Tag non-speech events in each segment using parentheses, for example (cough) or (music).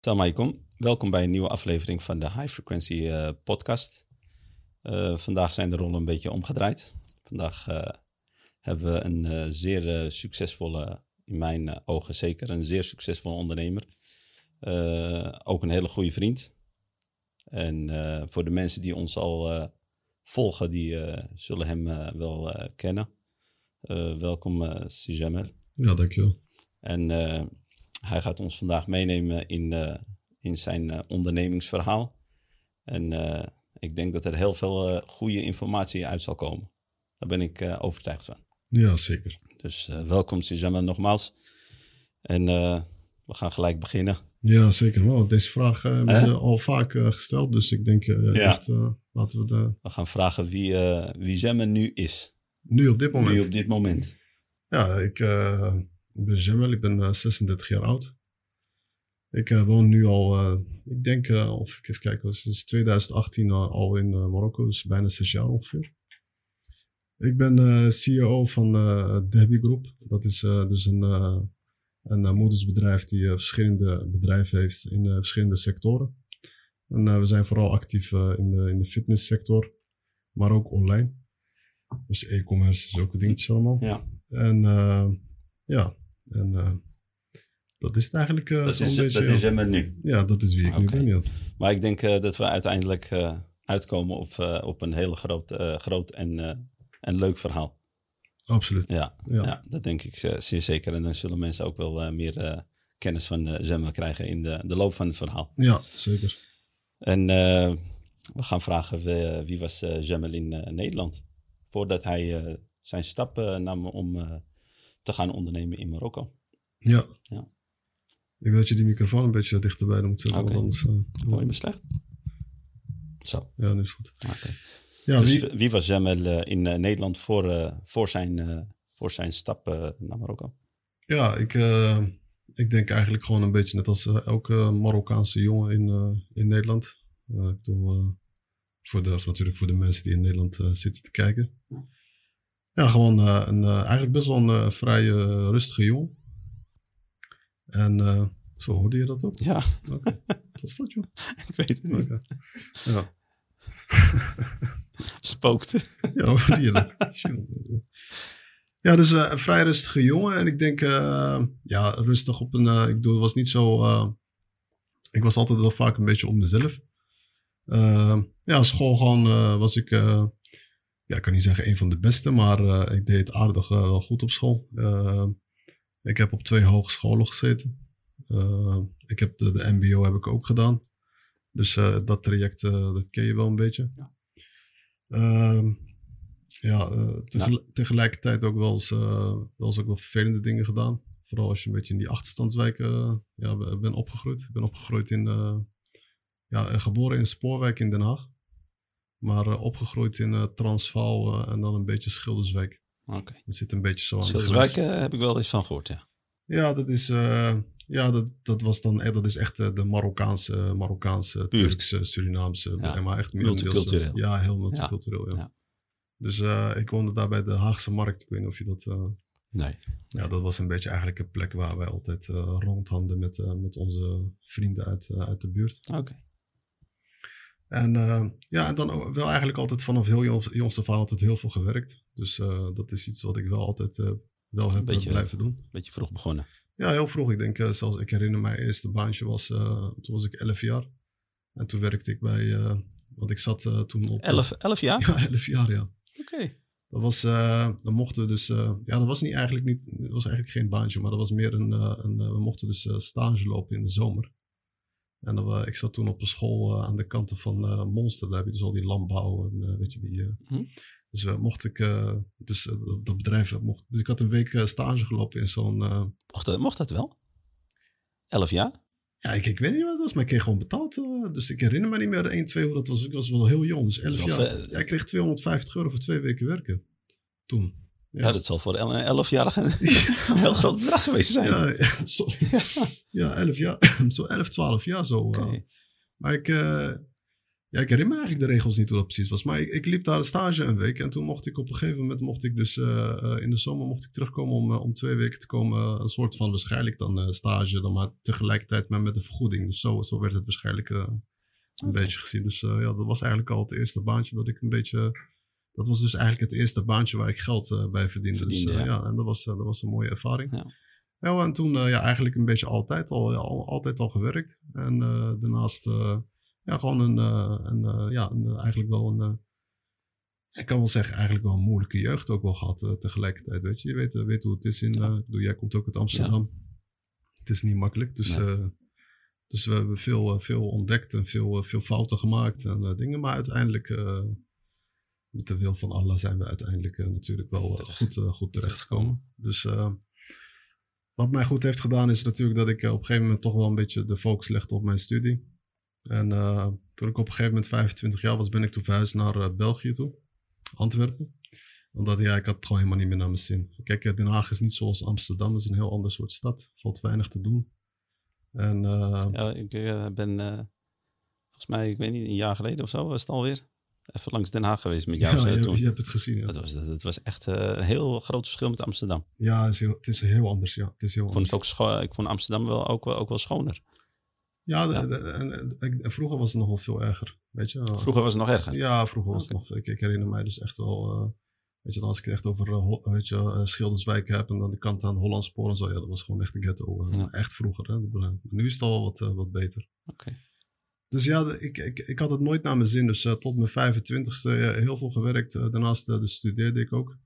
Salam alaikum. Welkom bij een nieuwe aflevering van de High Frequency eh, podcast. Uh, vandaag zijn de rollen een beetje omgedraaid. Vandaag uh, hebben we een zeer succesvolle, in mijn ogen zeker, een zeer succesvolle ondernemer. ook een hele goede vriend. En voor de mensen die ons al volgen, die zullen hem wel kennen. welkom, uh, Sijamel. Ja, dankjewel. En hij gaat ons vandaag meenemen in, uh, in zijn uh, ondernemingsverhaal. En uh, ik denk dat er heel veel goede informatie uit zal komen. Daar ben ik overtuigd van. Ja, zeker. Dus welkom Suzanne nogmaals. En we gaan gelijk beginnen. Ja, zeker. Deze vraag hebben ze al vaak gesteld. Dus ik denk ja. echt, laten we de... We gaan vragen wie, wie Zemme nu is. Nu op dit moment? Nu op dit moment. Ja, ik ik ben Jamel, ik ben 36 jaar oud. Ik uh, woon nu al, uh, ik denk, of ik even kijken, sinds 2018 al in Marokko, dus bijna zes jaar ongeveer. Ik ben CEO van Debbie Group. Dat is dus een, een moedersbedrijf die verschillende bedrijven heeft in verschillende sectoren. En we zijn vooral actief in, de, in de fitnesssector, maar ook online. Dus e-commerce, zulke dingetjes allemaal. Ja. En ja, en uh, dat is het eigenlijk uh, dat is, beetje, Dat is hem nu? Ja, dat is wie ik okay. nu ben, ja. Maar ik denk uh, dat we uiteindelijk uitkomen op, op een heel groot, groot en, en leuk verhaal. Absoluut. Ja, ja. ja dat denk ik zeer zeker. En dan zullen mensen ook wel meer kennis van Zemmel krijgen in de, de loop van het verhaal. Ja, zeker. En we gaan vragen wie, wie was Zemmel in Nederland? Voordat hij zijn stap nam om te gaan ondernemen in Marokko. Ja. ja. Ik denk dat je die microfoon een beetje dichterbij moet zetten. Okay. Want anders, uh, Hoor je me slecht? Zo. Ja, nu is goed. Okay. Ja, dus wie, wie was Jamel uh, in uh, Nederland voor, uh, voor, zijn, voor zijn stap naar Marokko? Ja, ik, ik denk eigenlijk gewoon een beetje net als elke Marokkaanse jongen in, in Nederland. ik bedoel, voor de, natuurlijk voor de mensen die in Nederland zitten te kijken. Ja, gewoon uh, een, uh, eigenlijk best wel een uh, vrij rustige jongen. En zo hoorde je dat ook? Ja. Okay. wat was dat joh? (laughs) Ik weet het niet. Okay. Ja. (laughs) Spookte. ja, hoorde je dat? ja, dus een vrij rustige jongen. En ik denk, ja, rustig op een... ik bedoel, het was niet zo... ik was altijd wel vaak een beetje om mezelf. ja, school gewoon was ik ja, ik kan niet zeggen een van de beste, maar uh, ik deed aardig uh, wel goed op school. Uh, ik heb op twee hogescholen gezeten. ik heb de, de, MBO heb ik ook gedaan. Dus dat traject, dat ken je wel een beetje. Ja, ehm, ja. tegelijkertijd ook wel eens, wel eens ook wel vervelende dingen gedaan. Vooral als je een beetje in die achterstandswijken ja, ben opgegroeid. Ik ben opgegroeid in, ja, geboren in Spoorwijk in Den Haag. Maar uh, opgegroeid in uh, Transvaal uh, en dan een beetje Schilderswijk. Oké. Okay. Dat zit een beetje zo aan Schilderswijk heb ik wel eens van gehoord, ja. Ja, dat is, ja, dat, dat was dan dat is echt de Marokkaanse, Marokkaanse Turkse, Surinaamse. Ja. Maar echt multicultureel. Ja, heel multicultureel, ja. ja. Dus ik woonde daar bij de Haagse Markt. Ik weet niet of je dat... nee. Ja, dat was een beetje eigenlijk een plek waar wij altijd rondhanden met, met onze vrienden uit, uit de buurt. Oké. Okay. En uh, ja, dan wel eigenlijk altijd vanaf heel jongs, jongste van altijd heel veel gewerkt. Dus uh, dat is iets wat ik wel altijd uh, wel heb beetje, blijven doen. Een beetje vroeg begonnen. Ja, heel vroeg. Ik denk zelfs, ik herinner mij, eerste baantje was, toen was ik 11 jaar. En toen werkte ik bij, want ik zat toen op... 11, 11 jaar? Ja, 11 jaar, ja. Oké. Okay. Dat was, dan mochten we dus, ja, dat was niet eigenlijk niet, dat was eigenlijk geen baantje, maar dat was meer een, een we mochten dus stage lopen in de zomer. En dan, ik zat toen op een school uh, aan de kanten van uh, Monster. Daar heb je dus al die landbouw en weet je die. Hm? Dus mocht ik, dus dat bedrijf, mocht, dus ik had een week stage gelopen in zo'n. mocht, dat, mocht dat wel? Elf jaar? Ja, ik, ik weet niet wat het was, maar ik kreeg gewoon betaald. dus ik herinner me niet meer 1, 2 hoe dat was. Ik was wel heel jong, dus 11 jaar. Ja, ik kreeg 250 euro voor twee weken werken. Toen. Ja. ja, dat zal voor een elfjarige (laughs) een heel groot bedrag geweest zijn. Ja, ja (laughs) sorry. ja, elf jaar. (clears throat) Zo elf, twaalf jaar zo. Okay. Uh, maar ik, uh, Ja, ik herinner me eigenlijk de regels niet hoe dat precies was. Maar ik, ik liep daar een stage een week. En toen mocht ik op een gegeven moment, mocht ik dus uh, uh, in de zomer mocht ik terugkomen om, om twee weken te komen. Een soort van waarschijnlijk dan stage, dan maar tegelijkertijd met, met een vergoeding. Dus zo, zo werd het waarschijnlijk een okay. beetje gezien. Dus ja, dat was eigenlijk al het eerste baantje dat ik een beetje... Dat was dus eigenlijk het eerste baantje waar ik geld bij verdiende. Verdiende, dus ja. ja, en dat was, dat was een mooie ervaring. Ja. Ja, en toen ja, eigenlijk een beetje altijd al, al, altijd al gewerkt. En daarnaast ja, gewoon een, een ja, een, eigenlijk wel een, ik kan wel zeggen, eigenlijk wel een moeilijke jeugd ook wel gehad tegelijkertijd. Weet je, je weet, weet hoe het is in, ja. jij komt ook uit Amsterdam. Ja. Het is niet makkelijk, dus, dus we hebben veel, veel ontdekt en veel, veel fouten gemaakt en dingen. Maar uiteindelijk, met de wil van Allah, zijn we uiteindelijk natuurlijk wel goed, goed terechtgekomen. Dus wat mij goed heeft gedaan is natuurlijk dat ik op een gegeven moment toch wel een beetje de focus legde op mijn studie. En toen ik op een gegeven moment 25 jaar was, ben ik toen verhuisd naar België toe. Antwerpen. Omdat ja, ik had het gewoon helemaal niet meer naar mijn zin. Kijk, Den Haag is niet zoals Amsterdam. Het is een heel ander soort stad. Valt weinig te doen. En, ja, ik ben volgens mij, ik weet niet, een jaar geleden of zo was het alweer. Even langs Den Haag geweest met jou. Ja, je, toen. je hebt het gezien. Ja. Het, was, het was echt een heel groot verschil met Amsterdam. Ja, het is heel, het is heel anders. Ja. Het is heel ik, vond het ook ik vond Amsterdam wel, ook, ook wel schoner. Ja, de, vroeger was het nog wel veel erger. Weet je? Vroeger was het nog erger? Ja, vroeger was okay. het nog. Ik, ik, herinner mij dus echt wel. Uh, weet je, als ik het echt over uh, weet je, uh, Schilderswijk heb en dan de kant aan Hollandspoor en zo. Ja, dat was gewoon echt de ghetto. Ja. Echt vroeger. Hè? Nu is het al wat, wat beter. Okay. Dus ja, ik, ik, ik had het nooit naar mijn zin. Dus tot mijn 25ste heel veel gewerkt. daarnaast dus studeerde ik ook.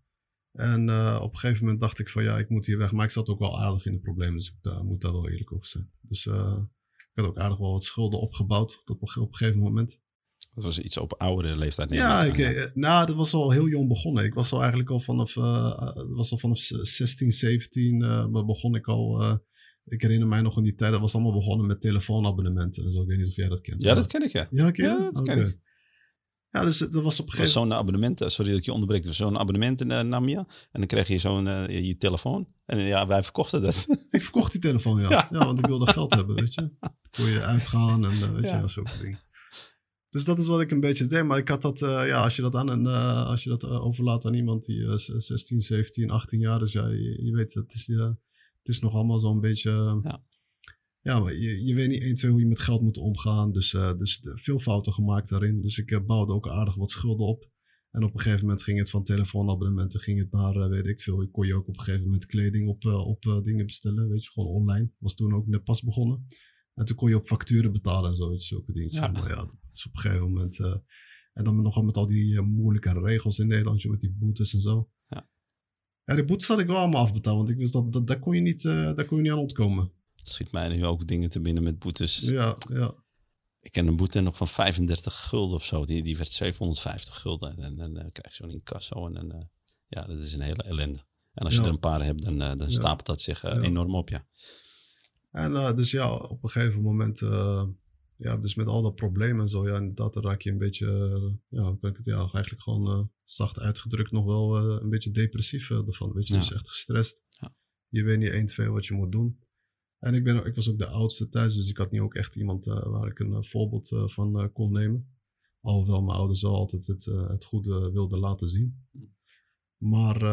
En op een gegeven moment dacht ik van ja, ik moet hier weg. Maar ik zat ook wel aardig in de problemen. Dus ik moet daar wel eerlijk over zijn. Dus ik had ook aardig wel wat schulden opgebouwd op, op een gegeven moment. Dat was iets op oudere leeftijd. Ja, ik, ja. nou, dat was al heel jong begonnen. Ik was al eigenlijk al vanaf, was al vanaf 16, 17 uh, begon ik al. Ik herinner mij nog in die tijd, dat was allemaal begonnen met telefoonabonnementen en zo. Ik weet niet of jij dat kent. Ja, dat ken ik, ja. Ja, ken ja dat okay. ken ik. Ja, dus dat was op een gegeven moment. Zo'n abonnement, sorry dat ik je onderbreek, dus zo'n abonnement uh, nam je. En dan kreeg je zo'n uh, je telefoon. En uh, ja, wij verkochten dat. (laughs) Ik verkocht die telefoon, ja. ja. ja want ik wilde geld hebben, weet je. Kon je uitgaan en weet ja. je, zo'n ding. Dus dat is wat ik een beetje deed. Maar ik had dat, ja, als je dat, aan een, als je dat overlaat aan iemand die 16, 17, 18 jaar is, ja, je, je weet, het is, het is nog allemaal zo'n beetje. Ja. Ja, maar je, je weet niet 1, 2 hoe je met geld moet omgaan. Dus, uh, dus veel fouten gemaakt daarin. Dus ik uh, bouwde ook aardig wat schulden op. En op een gegeven moment ging het van telefoonabonnementen ging het naar, uh, weet ik veel. kon je ook op een gegeven moment kleding op, op dingen bestellen. Weet je, gewoon online. Was toen ook net pas begonnen. En toen kon je op facturen betalen en zo, weet je, zulke dingen. Ja. Maar ja, dat is op een gegeven moment... en dan nogal met al die moeilijke regels in Nederland, met die boetes en zo. Ja. Die boetes had ik wel allemaal afbetaald. Want ik wist dat, dat daar, kon je niet, daar kon je niet aan ontkomen schiet mij nu ook dingen te binnen met boetes. Ja, ja. Ik ken een boete nog van 35 gulden of zo. Die, die werd 750 gulden. En dan krijg je zo'n incasso. En dan, uh, ja, dat is een hele ellende. En als Ja. je er een paar hebt, dan, uh, dan Ja. stapelt dat zich uh, enorm op, ja. En eh, dus ja, op een gegeven moment, eh, ja, dus met al dat problemen en zo, ja, inderdaad, dan raak je een beetje, eh, ja, hoe kan ik het, ja, eigenlijk gewoon eh, zacht uitgedrukt nog wel eh, een beetje depressief ervan. Weet je, Ja. dus echt gestrest. Ja. Je weet niet 1, 2 wat je moet doen. En ik, ben, ik was ook de oudste thuis, dus ik had niet ook echt iemand waar ik een voorbeeld van kon nemen. Alhoewel mijn ouders wel altijd het, het goede wilden laten zien. Maar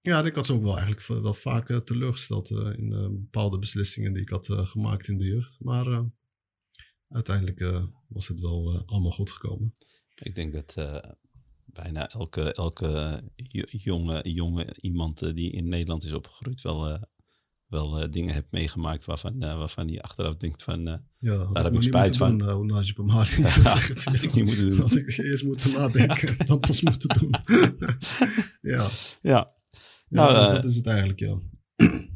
ja, ik had ze ook wel eigenlijk wel vaak teleurgesteld in bepaalde beslissingen die ik had gemaakt in de jeugd. Maar uiteindelijk eh, was het wel eh, allemaal goed gekomen. Ik denk dat eh, bijna elke, elke jo- jonge, jonge iemand die in Nederland is opgegroeid wel, wel dingen heeft meegemaakt waarvan, eh, waarvan hij achteraf denkt van... Ja, Daar heb ik spijt van. Doen, uh, hoe Najib Amali (laughs) zegt. had ik niet moeten doen. Had ik eerst moeten nadenken, (laughs) dan pas moeten doen. (laughs) ja, ja, ja Nou, dus dat is het eigenlijk, ja.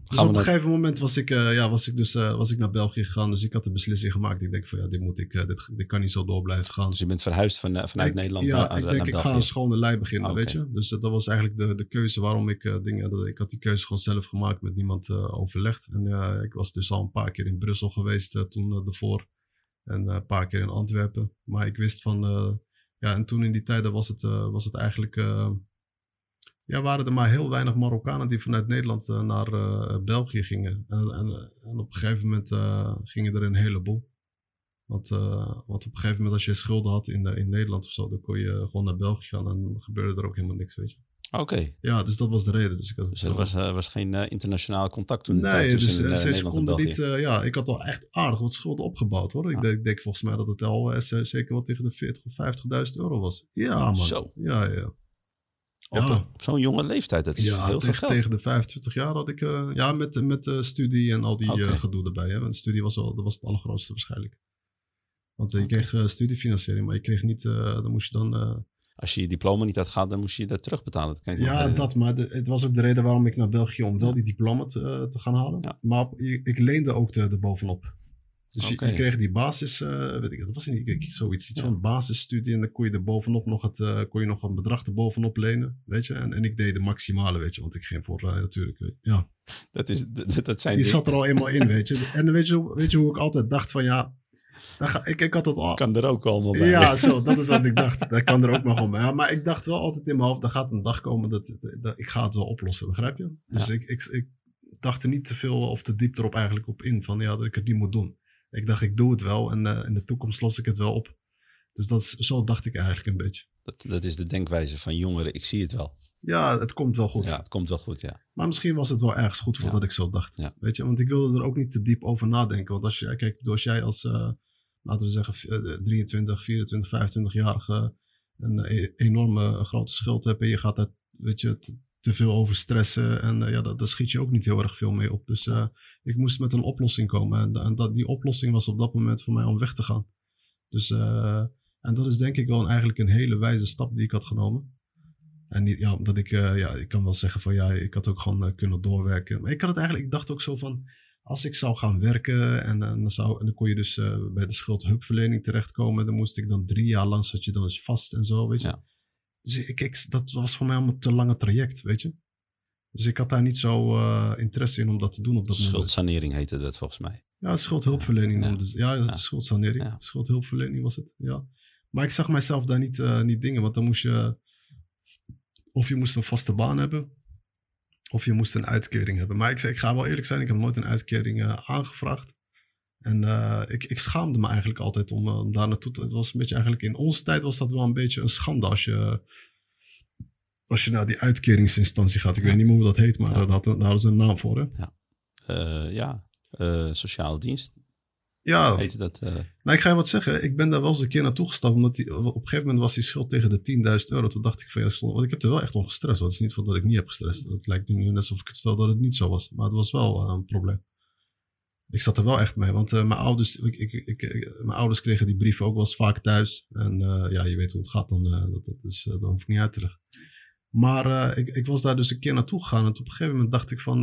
Dus op een naar- gegeven moment was ik, eh, ja, was ik dus eh, was ik naar België gegaan. Dus ik had de beslissing gemaakt. Ik denk van ja, dit, moet ik, eh, dit, dit kan niet zo door blijven gaan. dus je bent verhuisd van, vanuit Ik- Nederland ja, naar, ik naar denk ik ga een schone lei beginnen, Oké. weet je. Dus dat, was eigenlijk de, de keuze waarom ik dingen... Dat, ik had die keuze gewoon zelf gemaakt, met niemand overlegd. En ja, ik was dus al een paar keer in Brussel geweest toen ervoor. En een paar keer in Antwerpen. Maar ik wist van... ja, en toen in die tijden was het, was het eigenlijk... ja, waren er maar heel weinig Marokkanen die vanuit Nederland eh, naar eh, België gingen. En, en, en op een gegeven moment eh, gingen er een heleboel. Want, uh, want op een gegeven moment als je schulden had in, in Nederland of zo, dan kon je gewoon naar België gaan en dan gebeurde er ook helemaal niks, weet je. Oké. Ja, dus dat was de reden. Dus, ik had dus er was, uh, was geen uh, internationaal contact toen? Nee, dus in, ze konden niet... ja, ik had al echt aardig wat schulden opgebouwd, hoor. Ik, denk, ik denk volgens mij dat het al zeker wel tegen de 40 of 50.000 euro was. Ja, man. Zo. Ja, ja. Op, ja. op zo'n jonge leeftijd, dat is ja, heel tegen, veel tegen de 25 jaar had ik... ja, met, met studie en al die okay. gedoe erbij. Hè. Want de studie was, wel, dat was het allergrootste waarschijnlijk. Want je kreeg studiefinanciering, maar je kreeg niet, dan moest je dan... Als je je diploma niet had gehad, dan moest je dat terugbetalen. Dat kan je ja, dat, maar de, het was ook de reden waarom ik naar België om wel die diploma te, te gaan halen. Maar ik, ik leende ook de, de bovenop. Dus okay. je, je, kreeg die basis, weet ik, dat was niet zoiets, iets ja. van basisstudie en dan kon je er bovenop nog het, kon je nog een bedrag er bovenop lenen, weet je. En, en ik deed de maximale, weet je, want ik ging voor natuurlijk, ja. Dat, is, dat, dat zijn je zat er al eenmaal in, (laughs) weet je. En weet je, weet je hoe ik altijd dacht van ja, Ga, ik, ik had dat al. Kan er ook allemaal bij. Ja, zo, dat is wat ik dacht. Dat kan er ook nog om. Ja, maar ik dacht wel altijd in mijn hoofd, er gaat een dag komen dat, dat, ik ga het wel oplossen, begrijp je? Dus Ja. ik, ik, ik dacht er niet te veel of te diep erop eigenlijk op in, van ja, dat ik het niet moet doen. Ik dacht, ik doe het wel en eh, in de toekomst los ik het wel op. Dus dat is, zo dacht ik eigenlijk een beetje. Dat, dat is de denkwijze van jongeren. Ik zie het wel. Ja, het komt wel goed. Ja, het komt wel goed, ja. Maar misschien was het wel ergens goed voordat Ja. ik zo dacht. Ja. Weet je, want ik wilde er ook niet te diep over nadenken. Want als je, kijk, als jij als, eh, laten we zeggen, eh, 23, 24, 25-jarige een e- enorme grote schuld hebt en je gaat daar, weet je, te, veel over stressen en eh, ja, daar, daar schiet je ook niet heel erg veel mee op. Dus eh, ik moest met een oplossing komen en, en dat, die oplossing was op dat moment voor mij om weg te gaan. Dus, eh, en dat is denk ik wel eigenlijk een hele wijze stap die ik had genomen. En niet, ja, omdat ik, ja, ik kan wel zeggen van ja, ik had ook gewoon kunnen doorwerken. Maar ik had het eigenlijk, ik dacht ook zo van, als ik zou gaan werken en, dan, zou, en dan kon je dus bij de schuldhulpverlening terechtkomen. Dan moest ik dan drie jaar lang, zat je dan eens vast en zo, weet je. Ja. Dus ik, ik, dat was voor mij allemaal een te lange traject, weet je. Dus ik had daar niet zo eh, interesse in om dat te doen op dat moment. Schuldsanering heette dat volgens mij. Ja, schuldhulpverlening. Ja. Ja, Ja. schuldsanering. Ja. Schuldhulpverlening was het, ja. Maar ik zag mijzelf daar niet, eh, niet dingen, want dan moest je... Of je moest een vaste baan hebben, of je moest een uitkering hebben. Maar ik, zei, ik ga wel eerlijk zijn, ik heb nooit een uitkering eh, aangevraagd. En eh, ik, ik schaamde me eigenlijk altijd om, eh, om daar naartoe te... Het was een beetje eigenlijk... In onze tijd was dat wel een beetje een schande als je... Als je naar die uitkeringsinstantie gaat. Ik weet niet meer hoe dat heet, maar Ja. daar, had, daar hadden ze een naam voor, hè? Eh, ja, sociale dienst Ja, heette dat. Nou, ik ga je wat zeggen. Ik ben daar wel eens een keer naartoe gestapt. Omdat die, op een gegeven moment was die schuld tegen de 10.000 euro. Toen dacht ik van ja, want ik heb er wel echt om gestrest. Want het is niet van dat ik niet heb gestrest. Het lijkt nu net alsof ik het vertel dat het niet zo was. Maar het was wel een probleem. Ik zat er wel echt mee. Want eh, mijn, ouders, ik, ik, ik, mijn ouders kregen die brieven ook wel eens vaak thuis. En eh, ja, je weet hoe het gaat. Dan, eh, dat, dat, is, dat hoef ik niet uit te leggen. Maar ik, ik was daar dus een keer naartoe gegaan. En op een gegeven moment dacht ik van...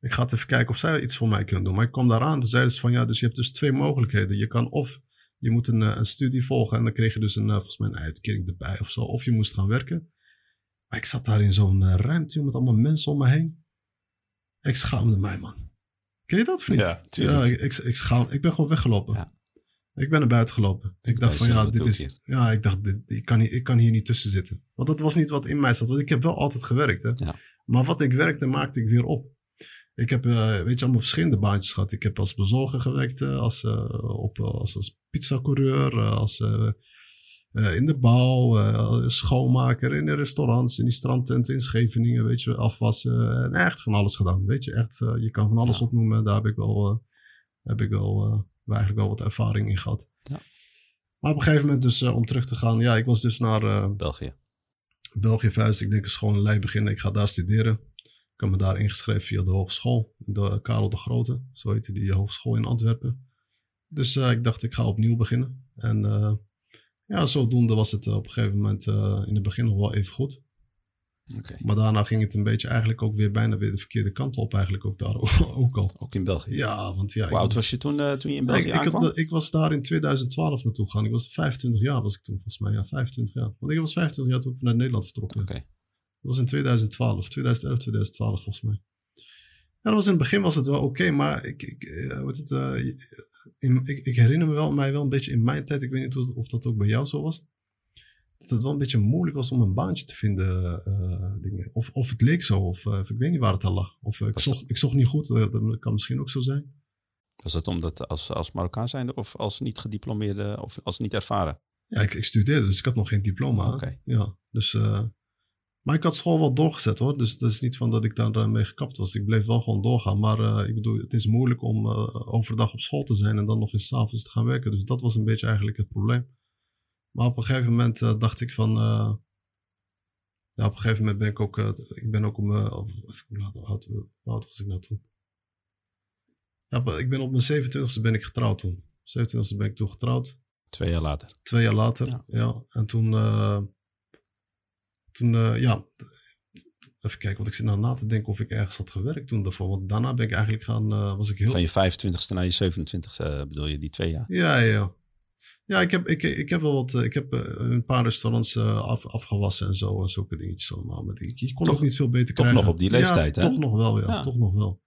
ik ga even kijken of zij iets voor mij kunnen doen. Maar ik kwam daaraan. Toen zeiden ze van ja, dus je hebt dus twee mogelijkheden. Je kan of je moet een, een studie volgen en dan kreeg je dus een, volgens mij een uitkering erbij of zo. Of je moest gaan werken. Maar ik zat daar in zo'n ruimte met allemaal mensen om me heen. Ik schaamde mij, man. Ken je dat, vriend? Ja, tuurlijk. Ja, ik, ik, ik, ik ben gewoon weggelopen. Ja. Ik ben naar buiten gelopen. Ik dacht van ja, dit is. Ja, ik dacht, dit, ik, kan hier, ik kan hier niet tussen zitten. Want dat was niet wat in mij zat. Want ik heb wel altijd gewerkt. Hè? Ja. Maar wat ik werkte, maakte ik weer op. Ik heb, eh, weet je, allemaal verschillende baantjes gehad. Ik heb als bezorger gewerkt, eh, als, eh, op, als, als pizzacoureur, als, eh, eh, in de bouw, eh, als schoonmaker, in de restaurants, in die strandtenten in Scheveningen, weet je, afwassen. En echt van alles gedaan, weet je. Echt, eh, je kan van alles Ja. opnoemen. Daar heb ik wel, eh, heb ik wel, eh, eigenlijk wel wat ervaring in gehad. Ja. Maar op een gegeven moment dus, eh, om terug te gaan. Ja, ik was dus naar eh, België. België verhuisd. Ik denk, is gewoon een lei beginnen. Ik ga daar studeren. Ik heb me daar ingeschreven via de hogeschool. De Karel de Grote. Zo heette die hogeschool in Antwerpen. Dus eh, ik dacht, ik ga opnieuw beginnen. En eh, ja, zodoende was het eh, op een gegeven moment eh, in het begin nog wel even goed. Maar daarna ging het een beetje eigenlijk ook weer bijna weer de verkeerde kant op. Eigenlijk ook daar ook (laughs) al. Ook in België. Ja, want ja... Hoe oud was je toen, eh, toen je in ik, België ik, had ik was daar in 2012 naartoe gegaan. Ik was 25 jaar was ik toen volgens mij. Ja, 25 jaar. Want ik was 25 jaar toen ik vanuit Nederland vertrokken. Oké. Dat was in 2012, 2011, 2012 volgens mij. Dat was in het begin was het wel oké, maar ik, ik, eh, het, eh, in, ik, ik herinner me wel, mij wel een beetje in mijn tijd, ik weet niet of dat ook bij jou zo was, dat het wel een beetje moeilijk was om een baantje te vinden. eh, dingen. Of, of het leek zo, of, ik weet niet waar het al lag. Of ik, zocht, ik zocht niet goed, dat kan misschien ook zo zijn. Was dat omdat als, als Marokkaan zijnde of als niet gediplomeerde of als niet ervaren? Ja, ik, ik studeerde, dus ik had nog geen diploma. Oké. Ja, dus... eh, maar ik had school wel doorgezet hoor. Dus het is niet van dat ik daarmee gekapt was. Ik bleef wel gewoon doorgaan. Maar eh, ik bedoel, het is moeilijk om eh, overdag op school te zijn en dan nog eens 's avonds te gaan werken. Dus dat was een beetje eigenlijk het probleem. Maar op een gegeven moment eh, dacht ik van. eh, ja, op een gegeven moment ben ik ook. eh, ik ben ook om. eh, hoe oud, was ik nou toen? Ja, ik ben op mijn 27e ben ik getrouwd toen. 27e ben ik toen getrouwd. Twee jaar later. Twee jaar later, Ja. ja. En toen, eh, toen eh, ja, even kijken, want ik zit nou na te denken of ik ergens had gewerkt toen daarvoor. Want daarna ben ik eigenlijk gaan, eh, was ik heel... Van je 25ste naar je 27ste eh, bedoel je, die twee jaar? Ja, ja, ja. Ja, ik heb, ik, ik heb wel wat, ik heb een paar restaurants eh, af, afgewassen en zo en zulke dingetjes allemaal. Maar ik, je kon Toch- ook niet veel beter toch krijgen. nog op die leeftijd, ja, hè? toch nog wel, ja, Ja. toch nog wel.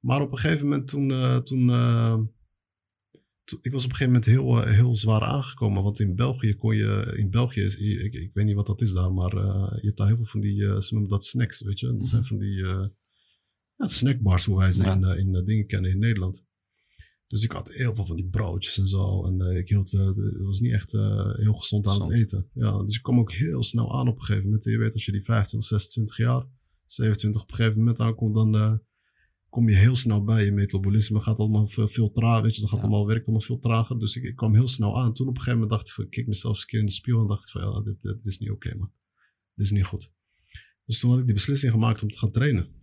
Maar op een gegeven moment toen, eh, toen, eh, toen- ik was op een gegeven moment heel, eh, heel zwaar aangekomen. Want in België kon je, in België is, ik, ik weet niet wat dat is daar, maar eh, je hebt daar heel veel van die, eh, ze noemen dat snacks, weet je. Dat zijn van die ja, snackbars, hoe wij ze Ja. in, in dingen kennen in Nederland. Dus ik had heel veel van die broodjes en zo. En ik hield, het was niet echt heel gezond aan het eten. Ja, dus ik kwam ook heel snel aan op een gegeven moment. Je weet, als je die 25, 26 jaar, 27 op een gegeven moment aankomt, dan kom je heel snel bij. Je metabolisme gaat allemaal veel, trager, weet je. Dan gaat Ja. allemaal, werkt allemaal veel trager. Dus ik, ik kwam heel snel aan. Toen op een gegeven moment dacht ik, ik keek mezelf eens een keer in de spiegel en dacht ik van, ja, dit, dit is niet oké, man. Dit is niet goed. Dus toen had ik die beslissing gemaakt om te gaan trainen.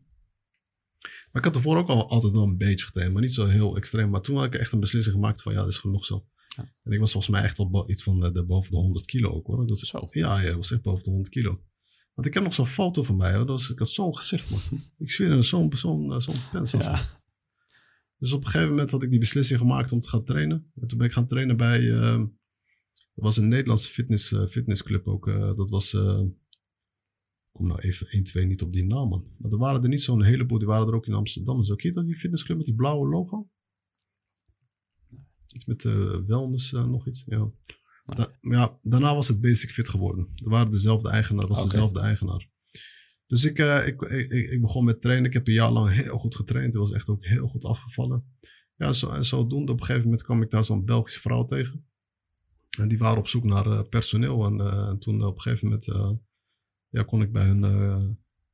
Maar ik had ervoor ook al altijd wel een beetje getraind, maar niet zo heel extreem. Maar toen had ik echt een beslissing gemaakt van ja, dat is genoeg zo. Ja. En ik was volgens mij echt al iets van eh, de, boven de 100 kilo ook hoor. Dat is, Zo. ja, ja, ik was echt boven de 100 kilo. Want ik heb nog zo'n foto van mij hoor. Dat ik had zo'n gezicht man. ik zweer in zo'n zo'n eh, zo'n pens. Ja. Dus op een gegeven moment had ik die beslissing gemaakt om te gaan trainen. En toen ben ik gaan trainen bij. ehm er was een Nederlandse fitness, eh, fitnessclub ook. eh, dat was. kom nou even 1, 2 niet op die naam, man. Maar er waren er niet zo'n heleboel. Die waren er ook in Amsterdam. Zo je dat, die fitnessclub met die blauwe logo? Iets met wellness, nog iets. Ja. Da- ja, daarna was het Basic Fit geworden. Er waren dezelfde eigenaar, was dezelfde eigenaar. Dus ik, eh, ik, ik, ik begon met trainen. Ik heb een jaar lang heel goed getraind. Het was echt ook heel goed afgevallen. Ja, zo, en zodoende. Op een gegeven moment kwam ik daar zo'n Belgische vrouw tegen. En die waren op zoek naar eh, personeel. En, eh, en toen op een gegeven moment ja, kon, ik bij hun,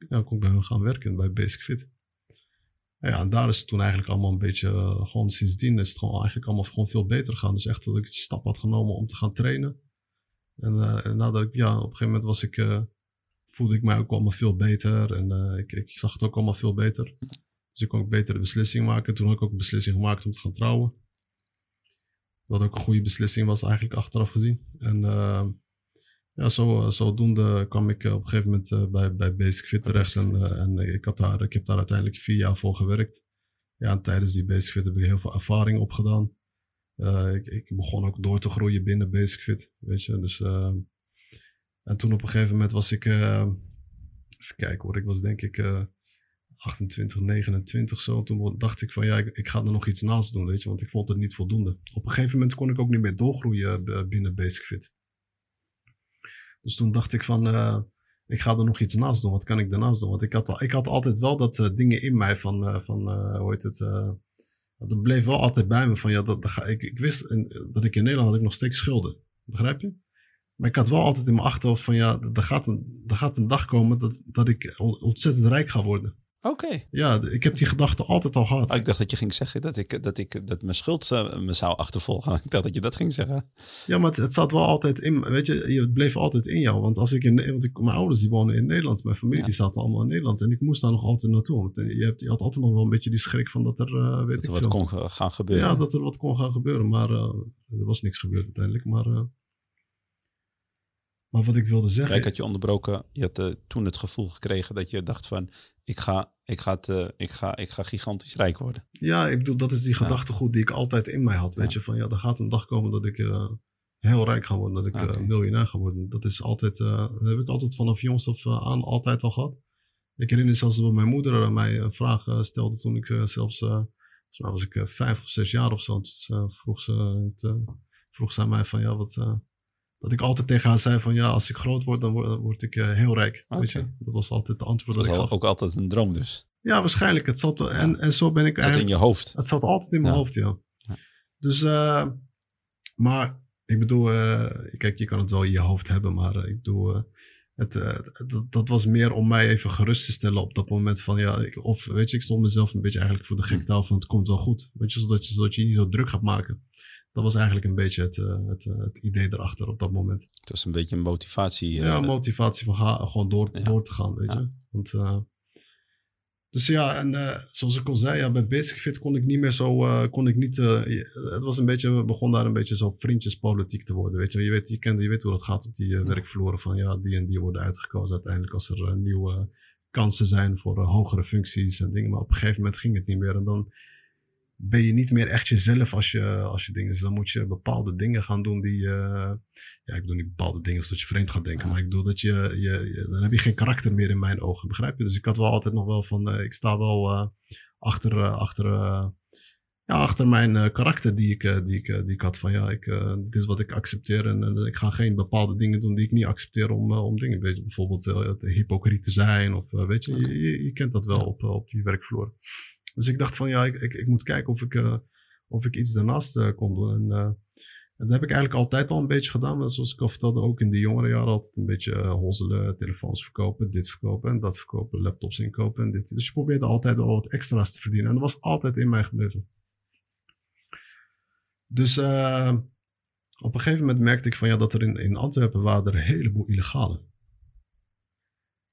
ja, kon ik bij hun gaan werken, bij Basic Fit. Ja, en daar is het toen eigenlijk allemaal een beetje, eh, gewoon sindsdien is het gewoon eigenlijk allemaal gewoon veel beter gegaan. Dus echt dat ik de stap had genomen om te gaan trainen. En, eh, en nadat ik, ja, op een gegeven moment was ik, eh, voelde ik mij ook allemaal veel beter. En ik, ik zag het ook allemaal veel beter. Dus ik kon ook betere beslissingen maken. Toen had ik ook een beslissing gemaakt om te gaan trouwen. Wat ook een goede beslissing was eigenlijk achteraf gezien. En ja, zo, eh, zodoende kwam ik eh, op een gegeven moment eh, bij, bij Basic Fit terecht. En, en ik, had daar, ik heb daar uiteindelijk vier jaar voor gewerkt. Ja, en tijdens die Basic Fit heb ik heel veel ervaring opgedaan. Eh, ik, ik begon ook door te groeien binnen Basic Fit, weet je. Dus, eh, en toen op een gegeven moment was ik, eh, even kijken hoor, ik was denk ik eh 28, 29 zo. Toen dacht ik van ja, ik, ik ga er nog iets naast doen, weet je, want ik vond het niet voldoende. Op een gegeven moment kon ik ook niet meer doorgroeien binnen Basic Fit. Dus toen dacht ik van, eh, ik ga er nog iets naast doen. Wat kan ik daarnaast doen? Want ik had, al- ik had altijd wel dat eh, dingen in mij van, eh, van hoe heet het, dat bleef wel altijd bij me van ja, dat, ik, ik wist dat ik in Nederland had ik nog steeds schulden. Begrijp je? Maar ik had wel altijd in mijn achterhoofd van ja, er gaat een, gaat een dag komen dat, dat ik on- ontzettend rijk ga worden. Oké. Ja, ik heb die gedachte altijd al gehad. Oh, ik dacht dat je ging zeggen dat ik, dat ik dat mijn schuld eh, me zou achtervolgen. (laughs) Ik dacht dat je dat ging zeggen. Ja, maar het, het zat wel altijd in, weet je, het bleef altijd in jou. Want als ik in, want ik, mijn ouders die wonen in Nederland, mijn familie Ja. die zaten allemaal in Nederland. En ik moest daar nog altijd naartoe. Want je, hebt, je had altijd nog wel een beetje die schrik van dat er, eh, weet Dat ik er wat veel. kon gaan gebeuren. Ja, dat er wat kon gaan gebeuren. Maar eh, er was niks gebeurd uiteindelijk. Maar, eh, maar wat ik wilde zeggen... Kijk, had je onderbroken. Je had eh, toen het gevoel gekregen dat je dacht van... Ik ga, ik, ga het, eh, ik, ga, ik ga gigantisch rijk worden. Ja, ik bedoel, dat is die gedachtegoed die ik altijd in mij had. Weet Ja. je, van ja, er gaat een dag komen dat ik eh, heel rijk ga worden. Dat ik miljonair ga worden. Dat is altijd, dat heb ik altijd vanaf jongs af aan altijd al gehad. Ik herinner zelfs dat mijn moeder mij een vraag stelde toen ik zelfs, volgens mij was ik vijf of zes jaar of zo. Dus, vroeg, ze, het, vroeg ze aan mij van ja, wat... dat ik altijd tegen haar zei van ja, als ik groot word, dan word, word ik eh, heel rijk. Weet je? Dat was altijd de antwoord Dat dat was al- ook altijd een droom dus. Ja, waarschijnlijk. Het zat, en, en zo ben ik Het zat in je hoofd. Het zat altijd in mijn Ja. hoofd, ja. Ja. Dus, eh, maar ik bedoel, eh, kijk, je kan het wel in je hoofd hebben, maar ik bedoel, het, eh, het- dat, dat was meer om mij even gerust te stellen op dat moment van, ja, ik, of weet je, ik stond mezelf een beetje eigenlijk voor de gek te houden van, het komt wel goed. Weet je, zodat je, zodat je je niet zo druk gaat maken. Dat was eigenlijk een beetje het, eh, het, eh, het idee erachter op dat moment. Het was een beetje een motivatie. Ja, eh, motivatie van ga, gewoon door, Ja. door te gaan, weet Ja. je. Want, dus ja, en zoals ik al zei, ja, bij Basic Fit kon ik niet meer zo, kon ik niet, het was een beetje, begon daar een beetje zo vriendjespolitiek te worden, weet je. Je weet, je, kent, je weet hoe dat gaat op die eh, werkvloeren van, ja, die en die worden uitgekozen uiteindelijk als er nieuwe kansen zijn voor hogere functies en dingen. Maar op een gegeven moment ging het niet meer en dan ben je niet meer echt jezelf als je, als je dingen. Dus dan moet je bepaalde dingen gaan doen die. eh, ja, ik bedoel niet bepaalde dingen zodat je vreemd gaat denken. Maar ik bedoel dat je, je, je- Dan heb je geen karakter meer in mijn ogen. Begrijp je? Dus ik had wel altijd nog wel van. eh, ik sta wel eh, achter. achter ja, achter mijn karakter die ik, die, ik, die ik had. Van ja, ik, dit is wat ik accepteer. En ik ga geen bepaalde dingen doen die ik niet accepteer om, om dingen. Weet je, bijvoorbeeld hypocriet te zijn. Of weet je, je, je, kent dat wel op, op die werkvloer. Dus ik dacht van ja, ik, ik, ik moet kijken of ik, eh, of ik iets daarnaast eh, kon doen. En, eh, en dat heb ik eigenlijk altijd al een beetje gedaan. Maar zoals ik al vertelde, ook in de jongere jaren altijd een beetje hozzelen, telefoons verkopen, dit verkopen en dat verkopen, laptops inkopen en dit. Dus je probeerde altijd al wat extra's te verdienen. En dat was altijd in mij gebleven. Dus op een gegeven moment merkte ik van ja, dat er in, in Antwerpen waren er een heleboel illegalen.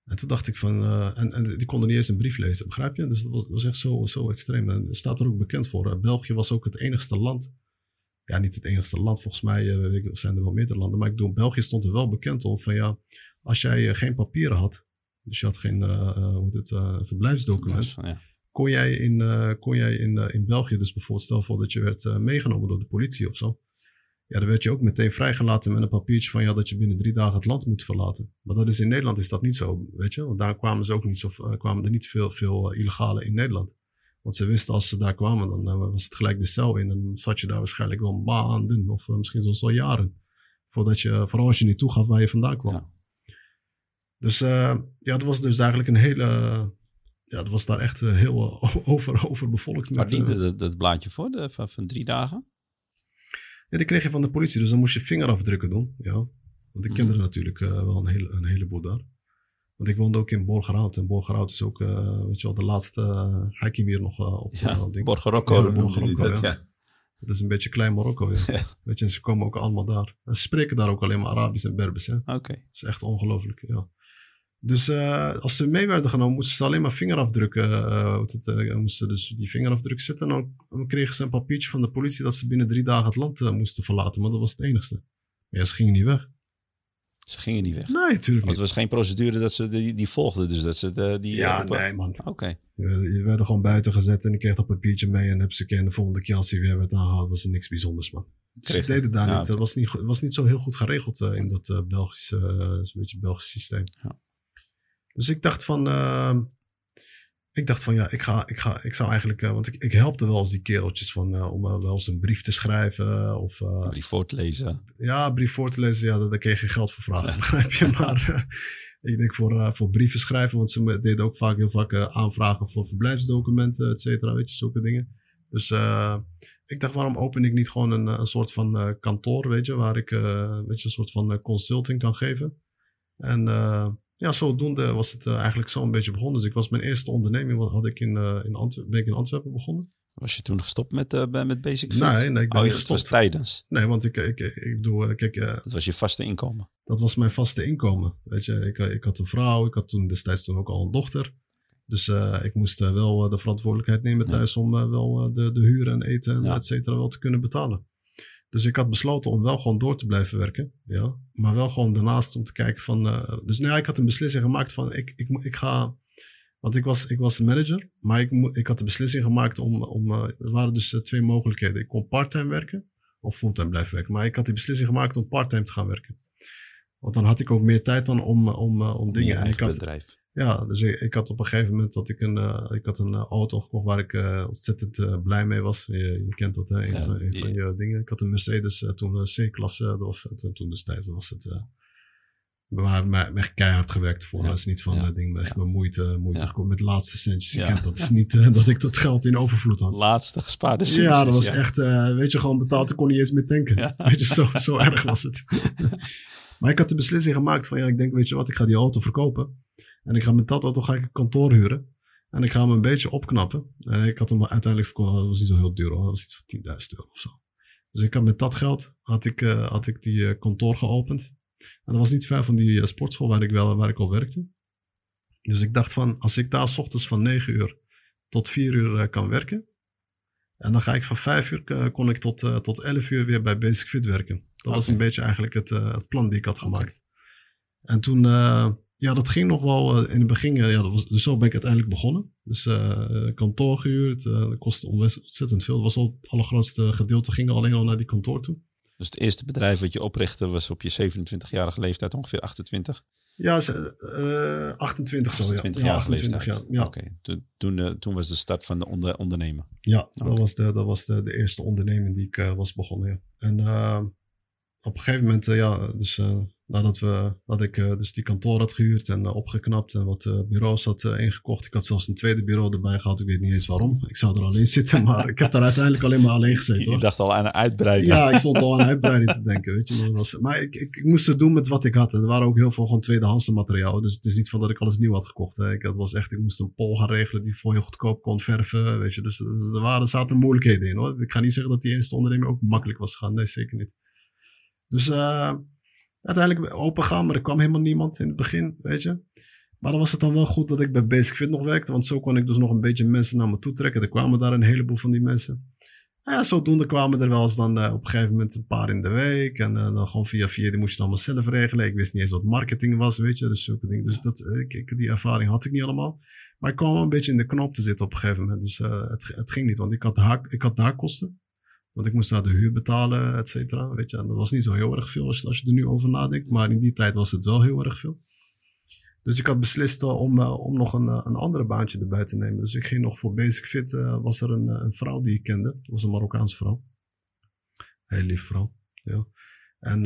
En toen dacht ik van, eh, en, en die konden niet eens een brief lezen, begrijp je? Dus dat was, dat was echt zo, zo extreem. En staat er ook bekend voor. Eh, België was ook het enigste land. Ja, niet het enigste land, volgens mij eh, zijn er wel meerdere landen. Maar ik bedoel, België stond er wel bekend om van ja, als jij geen papieren had, dus je had geen hoe het, verblijfsdocument, ja. kon jij in, kon jij in, in België, dus bijvoorbeeld stel voor dat je werd meegenomen door de politie of zo. Ja, dan werd je ook meteen vrijgelaten met een papiertje van ja, dat je binnen drie dagen het land moet verlaten. Maar dat is in Nederland is dat niet zo, weet je. Want daar kwamen ze ook niet zo, eh, kwamen er niet veel, veel eh, illegale in Nederland. Want ze wisten als ze daar kwamen, dan eh, was het gelijk de cel in. En dan zat je daar waarschijnlijk wel maanden of misschien zelfs al jaren. Voordat je, vooral als je niet toegaf waar je vandaan kwam. Ja. Dus ja, het was dus eigenlijk een hele. Ja, het was daar echt heel (laughs) over, overbevolkt. Waar diende dat, dat blaadje voor? De, van, van drie dagen? Ja, die kreeg je van de politie, dus dan moest je vingerafdrukken doen. Ja. Want ik kende Mhm. er natuurlijk eh, wel een, hele, een heleboel daar. Want ik woonde ook in Borgerhout. En Borgerhout is ook, eh, weet je wel, de laatste uh, hiking hier nog eh, op de Ja, ding. Borgerocco. Ja, dat, ja. ja. Het is een beetje klein Marokko, ja. (laughs) Ja. Weet je, en ze komen ook allemaal daar. En ze spreken daar ook alleen maar Arabisch en Berbers, hè. Oké. Dat is echt ongelooflijk, ja. Dus eh, als ze mee werden genomen, moesten ze alleen maar vingerafdrukken. heet het, eh, moesten dus die vingerafdruk zetten. En dan, kregen ze een papiertje van de politie dat ze binnen drie dagen het land moesten verlaten. Maar dat was het enigste. Ja, ze gingen niet weg. Ze gingen niet weg. Nee, natuurlijk Want niet. het was geen procedure dat ze die, die volgden. Dus dat ze de, die... Ja, nee man. Oké. Je werd, je werd er gewoon buiten gezet en ik kreeg dat papiertje mee. En heb ze en de volgende keer als hij weer werd aangehaald, was er niks bijzonders man. Dus ze deden daar ja, niet. Het was niet, was niet zo heel goed geregeld in dat Belgische, beetje Belgisch systeem. Ja. Dus ik dacht van, eh, ik dacht van ja, ik, ga, ik, ga, ik zou eigenlijk, eh, want ik, ik helpte wel eens die kereltjes van, eh, om eh, wel eens een brief te schrijven of Om die voor te lezen. ja, een brief voor te lezen, ja, daar, daar kreeg je geld voor vragen, (laughs) begrijp je? Maar ik denk voor, voor brieven schrijven, want ze deden ook vaak heel vaak aanvragen voor verblijfsdocumenten, et cetera, weet je, zulke dingen. Dus ik dacht, waarom open ik niet gewoon een, een soort van kantoor, weet je, waar ik, weet je, een soort van consulting kan geven. En eh, ja, zodoende was het eh, eigenlijk zo een beetje begonnen. Dus ik was mijn eerste onderneming, wat had ik in, eh in Antwerpen, ben ik in Antwerpen begonnen. Was je toen gestopt met, bij- met Basic Fit? Nee, nee, ik ben oh, was gestopt. tijdens. Nee, want ik, ik, ik doe, kijk, Dat was je vaste inkomen. dat was mijn vaste inkomen. Weet je, ik, ik had een vrouw, ik had toen destijds toen ook al een dochter. Dus ik moest wel de verantwoordelijkheid nemen Ja. thuis om wel de, de huur en eten en Ja. et cetera wel te kunnen betalen. Dus ik had besloten om wel gewoon door te blijven werken. Ja. Maar wel gewoon daarnaast om te kijken van... eh, dus nou ik had een beslissing gemaakt van ik, ik, ik ga... Want ik was, ik was manager, maar ik, ik had de beslissing gemaakt om... om eh, er waren dus eh, twee mogelijkheden. Ik kon parttime werken of fulltime blijven werken. Maar ik had die beslissing gemaakt om parttime te gaan werken. Want dan had ik ook meer tijd dan om, om, om dingen. En ik had, bedrijf. Ja, dus ik, ik had op een gegeven moment dat ik een, eh, ik had een eh, auto gekocht waar ik eh, ontzettend blij mee was. Je, je kent dat, hè? Een, Ja, van, een die- van je dingen. Ik had een Mercedes, toen een C-klasse, dat was het, en toen destijds was het. hebben echt keihard gewerkt voor. Ja. Dat is niet van Ja. ding, echt Ja. met moeite, moeite Ja. gekomen. Met de laatste centjes. Je Ja. kent dat. is niet (laughs) dat ik dat geld in overvloed had. Laatste gespaarde Ja, centjes, dat was ja. echt, weet je, gewoon betaald. Ik kon niet eens meer tanken. Ja. (laughs) Weet je, zo, zo (laughs) erg was het. maar ik had de beslissing gemaakt van, ja, ik denk, weet je wat, ik ga die auto verkopen. En ik ga met dat auto ga ik een kantoor huren. En ik ga hem een beetje opknappen. En ik had hem uiteindelijk verkocht, dat was niet zo heel duur hoor. Dat was iets van 10.000 euro of zo. Dus ik had met dat geld, had ik, eh, had ik die eh, kantoor geopend. En dat was niet ver van die eh, sportschool waar ik, wel, waar ik al werkte. Dus ik dacht van, als ik daar s ochtends van 9 uur tot 4 uur eh, kan werken. En dan ga ik van 5 uur, eh, kon ik tot, eh, tot 11 uur weer bij Basic Fit werken. Dat was een beetje eigenlijk het, eh, het plan die ik had gemaakt. En toen, eh, ja, dat ging nog wel eh, in het begin. eh, ja, dat was, dus zo ben ik uiteindelijk begonnen. Dus eh, kantoor gehuurd, eh, dat kostte ontzettend veel. Dat was al het allergrootste gedeelte, ging alleen al naar die kantoor toe. Dus het eerste bedrijf wat je oprichtte was op je 27-jarige leeftijd, ongeveer 28. Ja, ze- eh 28 zo. Ja, 28 ja, jaar 28 leeftijd. jaar. Ja, Oké, toen, toen, toen was de start van de onder, ondernemen. Ja, dat was, de, dat was de, de eerste onderneming die ik was begonnen. Ja. En op een gegeven moment, ja, dus nadat we, dat ik eh, dus die kantoor had gehuurd en eh, opgeknapt en wat eh, bureaus had ingekocht. Ik had zelfs een tweede bureau erbij gehad. Ik weet niet eens waarom. Ik zou er alleen zitten, maar ik heb daar uiteindelijk alleen maar alleen gezeten. Je Hoor. dacht al aan een uitbreiding. Ja, ik stond al aan uitbreiding te denken, weet je. Maar, dat was, maar ik, ik, ik moest het doen met wat ik had. En er waren ook heel veel gewoon tweedehands materiaal. Dus het is niet van dat ik alles nieuw had gekocht. Hè. Ik, het was echt, ik moest een pol gaan regelen die voor je goedkoop kon verven, weet je. Dus er, er waren, er zaten moeilijkheden in, hoor. Ik ga niet zeggen dat die eerste onderneming ook makkelijk was gegaan. Nee, zeker niet. Dus eh, uiteindelijk open gaan, maar er kwam helemaal niemand in het begin, weet je. Maar dan was het dan wel goed dat ik bij Basic Fit nog werkte. Want zo kon ik dus nog een beetje mensen naar me toe trekken. Er kwamen daar een heleboel van die mensen. Nou ja, zodoende kwamen er wel eens dan eh, op een gegeven moment een paar in de week. En eh, dan gewoon via via, die moest je allemaal zelf regelen. Ik wist niet eens wat marketing was, weet je. Dus zulke dingen. Dus dat, ik, die ervaring had ik niet allemaal. Maar ik kwam wel een beetje in de knop te zitten op een gegeven moment. Dus eh, het, het ging niet, want ik had, ik had daar kosten. Want ik moest daar de huur betalen, et cetera. Weet je, en dat was niet zo heel erg veel als je, er nu over nadenkt. Maar in die tijd was het wel heel erg veel. Dus ik had beslist eh, om, eh, om nog een, eh, een andere baantje erbij te nemen. Dus ik ging nog voor Basic Fit. was er een, een vrouw die ik kende. Dat was een Marokkaanse vrouw. Heel lief vrouw. Ja. En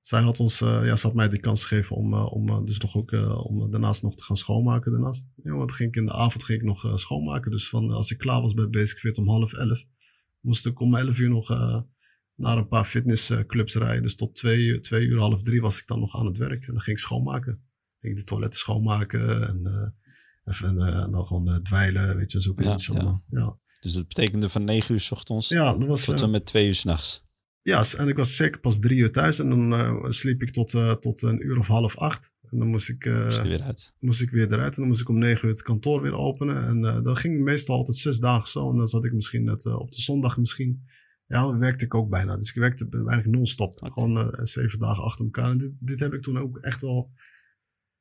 zij had ons, ja, ze had mij de kans gegeven om, om dus nog ook, om daarnaast nog te gaan schoonmaken daarnaast. Ja, want ging ik in de avond ging ik nog schoonmaken. Dus van, als ik klaar was bij Basic Fit om half elf, moest ik om elf uur nog eh, naar een paar fitnessclubs rijden. Dus tot twee, uur- twee uur, half drie was ik dan nog aan het werk. En dan ging ik schoonmaken. Ging ik de toiletten schoonmaken en, eh, even, eh, en dan gewoon dweilen, weet je, zo Ja, ja, ja. ja. Dus dat betekende van 9 uur s ochtends ja, dat was... tot en met 2 uur s'nachts. ja, en ik was zeker pas drie uur thuis. En dan sliep ik tot, tot een uur of half acht. En dan moest ik, eh, Moest er weer uit. moest ik weer eruit. En dan moest ik om negen uur het kantoor weer openen. En eh dat ging meestal altijd zes dagen zo. En dan zat ik misschien net eh, op de zondag misschien. Ja, werkte ik ook bijna. Dus ik werkte eigenlijk non-stop. Oké. Gewoon eh, zeven dagen achter elkaar. En dit, dit heb ik toen ook echt wel,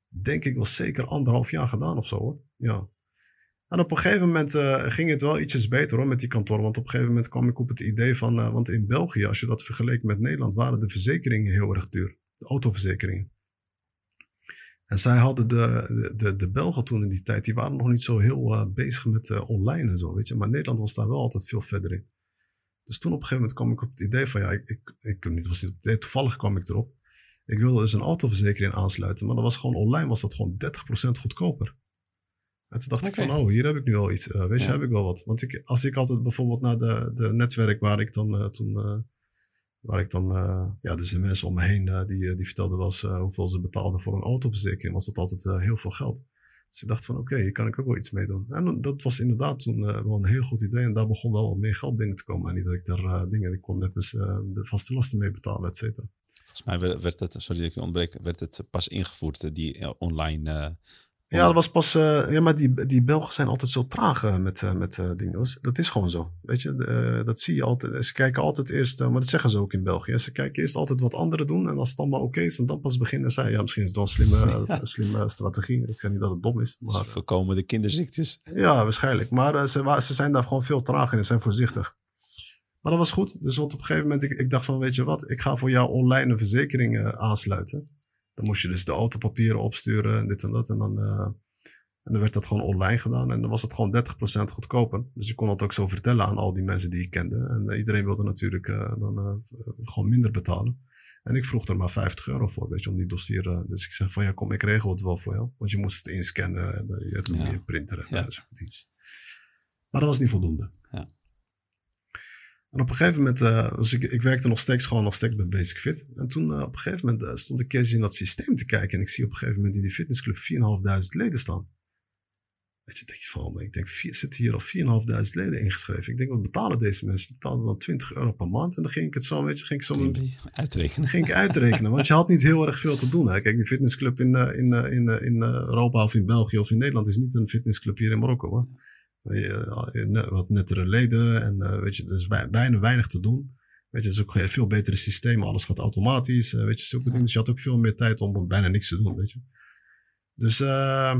denk ik wel zeker anderhalf jaar gedaan of zo hoor. Ja. En op een gegeven moment eh, ging het wel ietsjes beter hoor met die kantoor. Want op een gegeven moment kwam ik op het idee van... eh, want in België, als je dat vergeleek met Nederland... waren de verzekeringen heel erg duur. De autoverzekeringen. En zij hadden de, de, de, Belgen toen in die tijd... die waren nog niet zo heel eh, bezig met eh, online en zo, weet je. Maar Nederland was daar wel altijd veel verder in. Dus toen op een gegeven moment kwam ik op het idee van... ja, ik, ik, ik niet, was niet op het idee, toevallig kwam ik erop. Ik wilde dus een autoverzekering aansluiten... maar dat was gewoon online was dat gewoon 30% goedkoper. En toen dacht ik van, oh, hier heb ik nu al iets. Eh, weet je, Ja. heb ik wel wat. Want ik, als ik altijd bijvoorbeeld naar de, de netwerk waar ik dan toen... waar ik dan, eh, ja, dus de mensen om me heen, eh, die, eh, die vertelden eh, hoeveel ze betaalden voor een autoverzekering. Was dat altijd heel veel geld. Dus ik dacht van, oké, hier kan ik ook wel iets mee doen. En dat was inderdaad toen wel een heel goed idee. En daar begon wel wat meer geld binnen te komen. En niet dat ik daar dingen, ik kon net dus, de vaste lasten mee betalen, et cetera. Volgens mij werd het, sorry dat ik ontbreek, werd het pas ingevoerd, die online... Ja, dat was pas. eh, ja, maar die, die Belgen zijn altijd zo traag eh, met, eh, met dingen. Dat is gewoon zo. Weet je, De, dat zie je altijd. Ze kijken altijd eerst, maar dat zeggen ze ook in België. Ze kijken eerst altijd wat anderen doen. En als het allemaal oké is, en dan pas beginnen zij. Ja, misschien is het wel een slimme, (laughs) slimme strategie. Ik zeg niet dat het dom is. dus Maar, voorkomen de kinderziektes. ja, waarschijnlijk. Maar ze, ze zijn daar gewoon veel trager in en zijn voorzichtig. Maar dat was goed. Dus wat op een gegeven moment, ik, ik dacht van, weet je wat, ik ga voor jou online een verzekering aansluiten. Dan moest je dus de autopapieren opsturen en dit en dat. En dan, eh, En dan werd dat gewoon online gedaan. En dan was het gewoon 30% goedkoper. Dus ik kon dat ook zo vertellen aan al die mensen die ik kende. En uh, iedereen wilde natuurlijk uh, dan gewoon minder betalen. En ik vroeg er maar 50 euro voor, weet je, om die dossier. dus ik zeg van ja, kom, ik regel het wel voor jou. Want je moest het inscannen en je ja. je printer en ja. Maar dat was niet voldoende. Ja. En op een gegeven moment, dus ik, ik werkte nog steeds gewoon nog steeds bij Basic Fit. En toen op een gegeven moment stond ik een keertje in dat systeem te kijken. En ik zie op een gegeven moment in die fitnessclub 4.500 leden staan. Weet je, denk je van, ik denk, vier, zitten hier al 4.500 leden ingeschreven. Ik denk, wat betalen deze mensen? Die betaalden dan 20 euro per maand. En dan ging ik het zo, weet je, ging ik zo... uitrekenen. Ging ik uitrekenen, want je had niet heel erg veel te doen. Hè. Kijk, die fitnessclub in, in, in, in Europa of in België of in Nederland is niet een fitnessclub hier in Marokko. Hoor. Wat nettere leden en weet je, is bijna weinig te doen. Weet je, het is ook een veel betere systeem. Alles gaat automatisch, weet je, zulke dingen. Dus je had ook veel meer tijd om bijna niks te doen, weet je. Dus... Uh,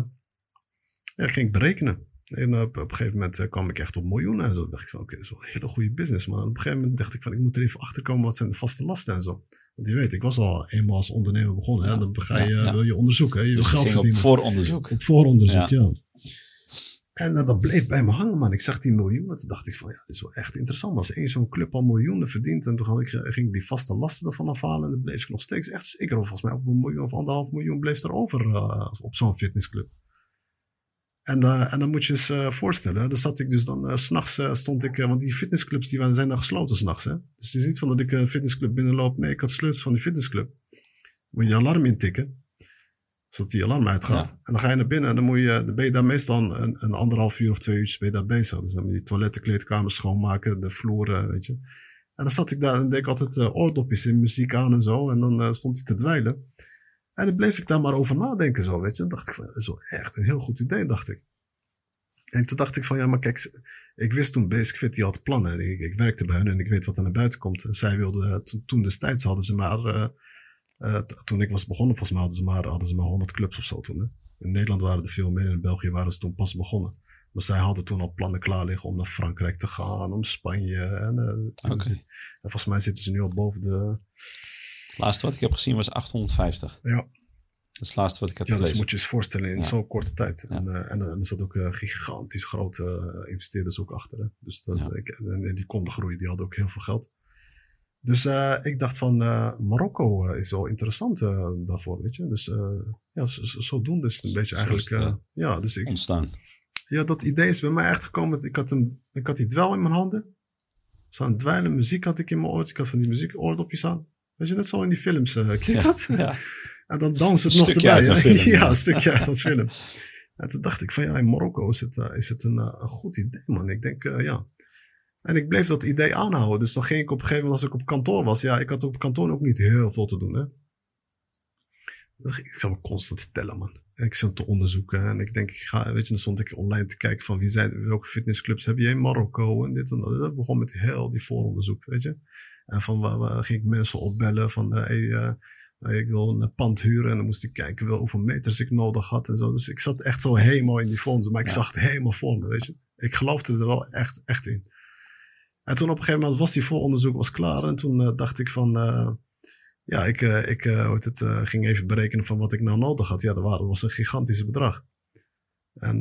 ja, ging ik berekenen. En op, op een gegeven moment eh, kwam ik echt op miljoenen en zo. dacht ik van, oké, dat is wel een hele goede business. Maar op een gegeven moment dacht ik van, ik moet er even achter komen. Wat zijn de vaste lasten en zo. Want je weet, ik was al eenmaal als ondernemer begonnen. Hè? Dan ga je, wil je onderzoeken. Hè? Je dus wil geld verdienen. op vooronderzoek. Op vooronderzoek, ja. En uh, dat bleef bij me hangen, man. Ik zag die miljoenen. Toen dacht ik van, ja, dit is wel echt interessant. Als één zo'n club al miljoenen verdient. En toen had ik, ging ik die vaste lasten ervan afhalen. En dan bleef ik nog steeds echt zeker. Volgens mij op een miljoen of anderhalf miljoen bleef er over uh, op zo'n fitnessclub. En, en dan moet je eens voorstellen, dan zat ik dus dan, uh, s'nachts stond ik, want die fitnessclubs die zijn dan gesloten s'nachts. Dus het is niet van dat ik een fitnessclub binnenloop. Nee, ik had sleutels van die fitnessclub. Moet je alarm intikken, zodat die alarm uitgaat. En dan ga je naar binnen en dan, moet je, dan ben je daar meestal een, een anderhalf uur of twee uur ben je daar bezig. Dus dan moet je die toiletten, kleedkamers schoonmaken, de vloeren, weet je. En dan zat ik daar en deed ik altijd oordopjes in, muziek aan en zo. En dan stond ik te dweilen. En dan bleef ik daar maar over nadenken zo, weet je. Dan dacht ik van, dat is wel echt een heel goed idee, dacht ik. En toen dacht ik van, ja, maar kijk, ik wist toen Basic Fit, die had plannen. Ik, ik, werkte bij hen en ik weet wat er naar buiten komt. Zij wilden, toen destijds hadden ze maar, uh, uh, toen ik was begonnen, volgens mij hadden ze maar, hadden ze maar 100 clubs of zo toen. Hè? In Nederland waren er veel meer, in België waren ze toen pas begonnen. Maar zij hadden toen al plannen klaar liggen om naar Frankrijk te gaan, om Spanje. En, uh, okay. en volgens mij zitten ze nu al boven de het laatste wat ik heb gezien was 850. Ja. Dat is het laatste wat ik heb ja, gelezen. Ja, dus moet je eens voorstellen in ja. zo'n korte tijd. Ja. En, uh, en, en er zat ook uh, gigantisch grote investeerders ook achter. Hè. Dus dat, ik, en, die konden groeien, die hadden ook heel veel geld. Dus ik dacht van, Marokko is wel interessant daarvoor, weet je. Dus ja, zodoende is het een beetje eigenlijk... ja, dus ik, ontstaan. Ja, dat idee is bij mij echt gekomen. Ik had, een, ik had die dwel in mijn handen. Zo'n dweilen muziek had ik in mijn oortjes. Ik had van die muziek oordopjes aan. Weet je, net zo in die films. Ken je ja, dat? Ja. (laughs) En dan danst het nog erbij. (laughs) Ja. Film, ja, een stukje uit dat (laughs) film. En toen dacht ik van ja, in Marokko is het, is het een, een, goed idee, man. Ik denk, ja. En ik bleef dat idee aanhouden. Dus dan ging ik op een gegeven moment, als ik op kantoor was, ja, ik had op kantoor ook niet heel veel te doen, hè. Ik zou me constant tellen, man. En ik zat te onderzoeken en ik denk, ik ga, weet je, dan stond ik online te kijken van wie zijn, welke fitnessclubs heb je in Marokko en dit en dat. Dat begon met heel die vooronderzoek, weet je. En van waar, waar ging ik mensen opbellen van uh, hey, uh, ik wil een pand huren. En dan moest ik kijken wel hoeveel meters ik nodig had en zo. Dus ik zat echt zo helemaal in die fondsen. Maar ik ja. zag het helemaal voor me, weet je. Ik geloofde er wel echt, echt in. En toen op een gegeven moment was die vooronderzoek was klaar. En toen uh, dacht ik van, ja, ik, ik het, ging even berekenen van wat ik nou nodig had. Ja, dat was een gigantisch bedrag. En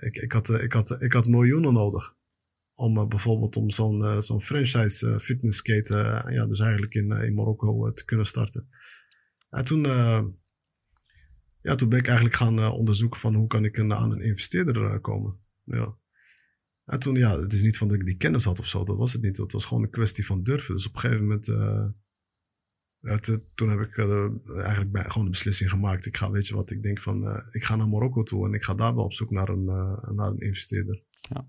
ik, ik, had, ik, had, ik had miljoenen nodig om bijvoorbeeld om zo'n zo'n franchise fitnessketen, ja, dus eigenlijk in, in Marokko te kunnen starten. En toen, ja, toen ben ik eigenlijk gaan onderzoeken van hoe kan ik een, aan een investeerder komen. Ja. En toen, ja, het is niet van dat ik die kennis had of zo, dat was het niet. Het was gewoon een kwestie van durven. Dus op een gegeven moment, te, toen heb ik eigenlijk bij, gewoon de beslissing gemaakt. Ik ga, weet je wat, ik denk van, ik ga naar Marokko toe en ik ga daar wel op zoek naar een, naar een investeerder. Ja.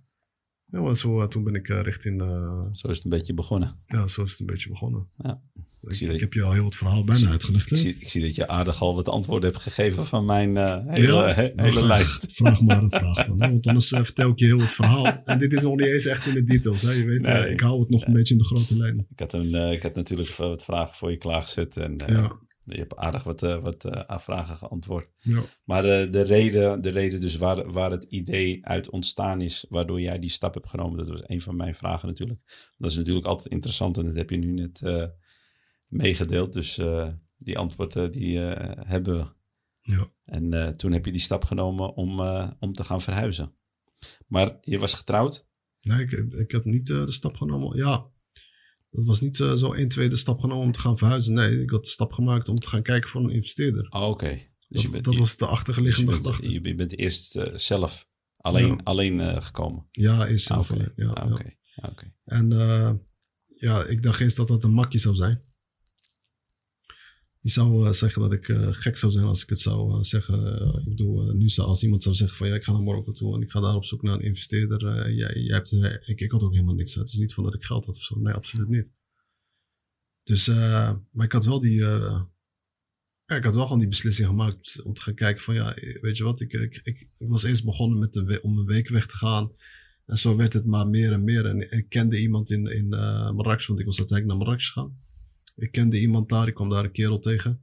Ja, zo, toen ben ik uh, richting... Uh, zo is het een beetje begonnen. Ja, zo is het een beetje begonnen. Ja. Ik, ik, ik heb je al heel het verhaal bijna uitgelegd. Ik zie, ik zie, dat je aardig al wat antwoorden hebt gegeven van mijn uh, hele, ja? he, hele vraag, lijst. Vraag maar een vraag dan. Hè? Want anders vertel ik je heel het verhaal. En dit is nog niet eens echt in de details. Hè? Je weet, nee, ik hou het nog een beetje in de grote lijnen. Ik had, een, ik had natuurlijk wat vragen voor je klaargezet. En, ja. Je hebt aardig wat, uh, wat uh, vragen geantwoord. Ja. Maar uh, de, reden, de reden dus waar, waar het idee uit ontstaan is, waardoor jij die stap hebt genomen, dat was een van mijn vragen natuurlijk. Dat is natuurlijk altijd interessant en dat heb je nu net meegedeeld. Dus die antwoorden die hebben we Ja. En eh, toen heb je die stap genomen om, eh, om te gaan verhuizen. Maar je was getrouwd. Nee, ik, ik heb niet eh, de stap genomen. Ja, dat was niet eh, zo 1, 2 de stap genomen om te gaan verhuizen. Nee, ik had de stap gemaakt om te gaan kijken voor een investeerder. Oh, oké. Dus Dat, je bent, dat je- was de dus je achterliggende bent, gedachte. je, bent eerst eh, zelf alleen, Ja. alleen eh, gekomen. Ja, eerst Ah, zelf Oké, alleen. Ja, Ah, oké. Ah, oké. En ja, ik dacht eerst dat dat een makkie zou zijn. Je zou eh, zeggen dat ik eh, gek zou zijn als ik het zou eh, zeggen. Ik bedoel, nu zou, als iemand zou zeggen van ja, ik ga naar Marokko toe en ik ga daar op zoek naar een investeerder. jij, jij hebt, ik, ik had ook helemaal niks. Het is niet van dat ik geld had of zo. Nee, absoluut niet. Dus, maar ik had wel die, ik had wel gewoon die beslissing gemaakt om te gaan kijken van ja, weet je wat, ik, ik, ik, was eerst begonnen met een om een week weg te gaan. En zo werd het maar meer en meer. En ik kende iemand in, in eh Marrakesh, want ik was uiteindelijk naar Marrakesh gegaan. Ik kende iemand daar, ik kwam daar een kerel tegen.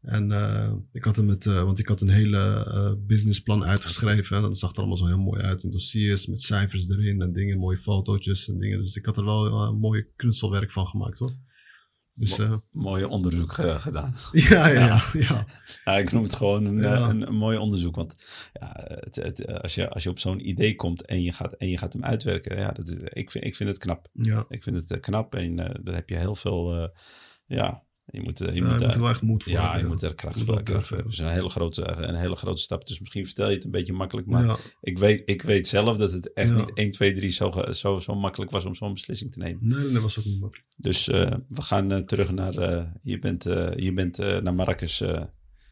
En eh, ik had hem met, eh, want ik had een hele eh, businessplan uitgeschreven. En dat zag er allemaal zo heel mooi uit. In dossiers met cijfers erin en dingen, mooie fotootjes en dingen. Dus ik had er wel eh, mooi knutselwerk van gemaakt hoor. Dus eh, Mooi onderzoek eh, gedaan. (laughs) ja, ja, ja, ja. Ja, ik noem het gewoon een, Ja. eh, een, een mooi onderzoek. Want ja, het, het, als, je, als je op zo'n idee komt en je gaat, en je gaat hem uitwerken, ja, dat is, ik, vind, ik vind het knap. ja. Ik vind het knap en daar heb je heel veel, ja, je moet, eh, je Ja, moet, je moet eh, er wel echt moed voor ja, hebben, je moet er kracht Je moet voor durven hebben. Is een hele, grote, een hele grote stap. Dus misschien vertel je het een beetje makkelijk. Maar Ja. ik, weet, ik weet zelf dat het echt niet 1, 2, 3 zo, zo, zo makkelijk was om zo'n beslissing te nemen. Nee, dat was ook niet makkelijk. Dus eh, we gaan eh, terug naar. eh, je bent, eh, je bent eh, naar Marrakesh eh,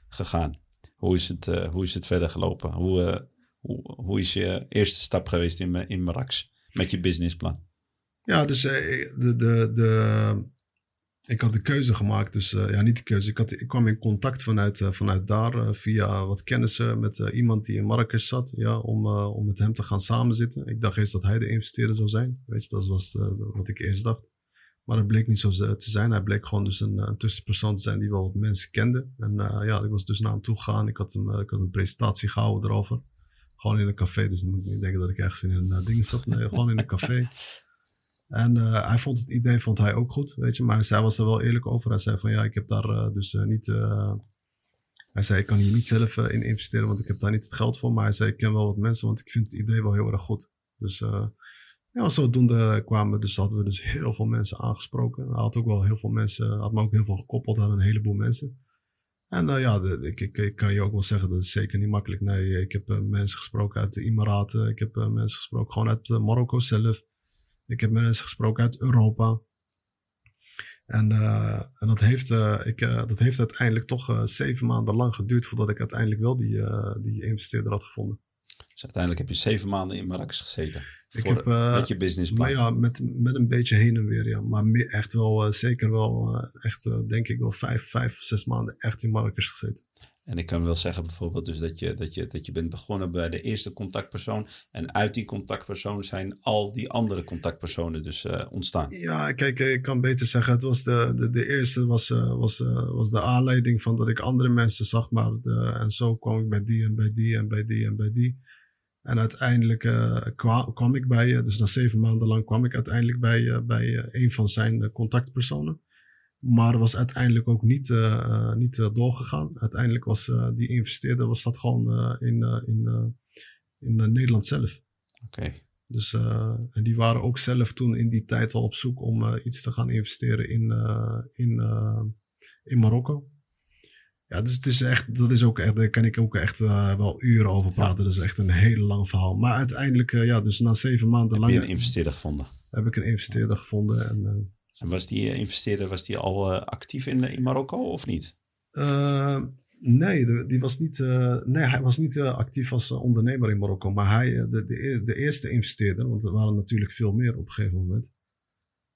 gegaan. Hoe is, het, eh, hoe is het verder gelopen? Hoe, eh, hoe, hoe is je eerste stap geweest in, in Marrakesh met je businessplan? Ja, dus eh, de, de, de, ik had de keuze gemaakt. Dus eh, ja, niet de keuze. Ik, had, ik kwam in contact vanuit, eh, vanuit daar eh, via wat kennissen met iemand die in Marrakesh zat. Ja, om, om met hem te gaan samenzitten. Ik dacht eerst dat hij de investeerder zou zijn. Weet je, dat was wat ik eerst dacht. Maar dat bleek niet zo te zijn. Hij bleek gewoon dus een, tussenpersoon te zijn die wel wat mensen kende. En ja, ik was dus naar hem toe gegaan. Ik had, hem, ik had een presentatie gehouden erover. Gewoon in een café. Dus dan moet ik niet denken dat ik ergens in een ding zat. Nee, gewoon in een café. (laughs) En eh, hij vond het idee vond hij ook goed, weet je. Maar hij was er wel eerlijk over. Hij zei van ja, ik heb daar eh, dus eh, niet... hij zei, ik kan hier niet zelf in investeren, want ik heb daar niet het geld voor. Maar hij zei, ik ken wel wat mensen, want ik vind het idee wel heel erg goed. Dus ja, zodoende kwamen dus, hadden we dus heel veel mensen aangesproken. Hij had ook wel heel veel mensen, had me ook heel veel gekoppeld aan een heleboel mensen. En ja, ik, ik, ik kan je ook wel zeggen, dat is zeker niet makkelijk. Nee, ik heb mensen gesproken uit de Emiraten. Ik heb mensen gesproken gewoon uit Marokko zelf. Ik heb mensen gesproken uit Europa. En, eh, en dat, heeft, eh, ik, eh, dat heeft uiteindelijk toch zeven maanden lang geduurd voordat ik uiteindelijk wel die, die investeerder had gevonden. Dus uiteindelijk heb je zeven maanden in Marrakesh gezeten. Ik voor, heb, met je businessplan. Maar ja, met, met een beetje heen en weer, ja. Maar meer, echt wel, zeker wel, echt denk ik wel vijf, vijf, zes maanden echt in Marrakesh gezeten. En ik kan wel zeggen bijvoorbeeld dus dat je, dat, je, dat je bent begonnen bij de eerste contactpersoon. En uit die contactpersoon zijn al die andere contactpersonen dus eh, ontstaan. Ja, kijk, eh, ik kan beter zeggen, het was de, de, de eerste was, eh, was, was de aanleiding van dat ik andere mensen zag. Maar en zo kwam ik bij die en bij die en bij die en bij die. En uiteindelijk eh, kwa- kwam ik bij, dus na zeven maanden lang kwam ik uiteindelijk bij, bij een van zijn contactpersonen. Maar was uiteindelijk ook niet, eh, eh, niet eh, doorgegaan. Uiteindelijk was die investeerder was dat gewoon in, in, in Nederland zelf. Oké. Dus, en die waren ook zelf toen in die tijd al op zoek om iets te gaan investeren in, in, in Marokko. Ja, dus het is echt, dat is ook echt, daar kan ik ook echt wel uren over praten. Dat is echt een heel lang verhaal. Maar uiteindelijk, ja, dus na zeven maanden Heb je lang een investeerder gevonden? heb ik een investeerder gevonden. En, En was die eh, investeerder was die al eh, actief in, Marokko of niet? Eh, nee, die was niet, nee, hij was niet actief als ondernemer in Marokko. Maar hij, de, de, eer- de eerste investeerder, want er waren natuurlijk veel meer op een gegeven moment.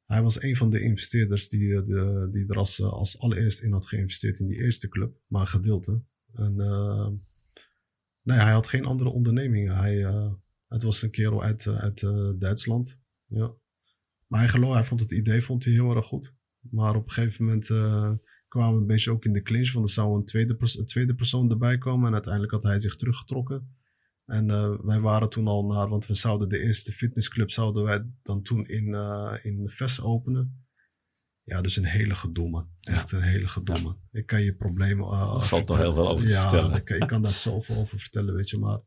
Hij was een van de investeerders die, de, die er als, als allereerst in had geïnvesteerd in die eerste club, maar gedeelte. En, nee, hij had geen andere ondernemingen. Hij, het was een kerel uit, uit Duitsland. Ja. Maar hij geloof, hij vond het idee vond hij heel erg goed. Maar op een gegeven moment eh, kwamen we een beetje ook in de clinch. Want er zou een tweede, een tweede persoon erbij komen. En uiteindelijk had hij zich teruggetrokken. En eh, wij waren toen al naar, want we zouden de eerste fitnessclub zouden wij dan toen in, eh in Ves openen. Ja, dus een hele gedoe, man. Echt een hele gedoe, man. Ik kan je problemen... Uh, er valt toch heel veel over te ja, vertellen. ik, ik kan daar zoveel over vertellen, weet je. Maar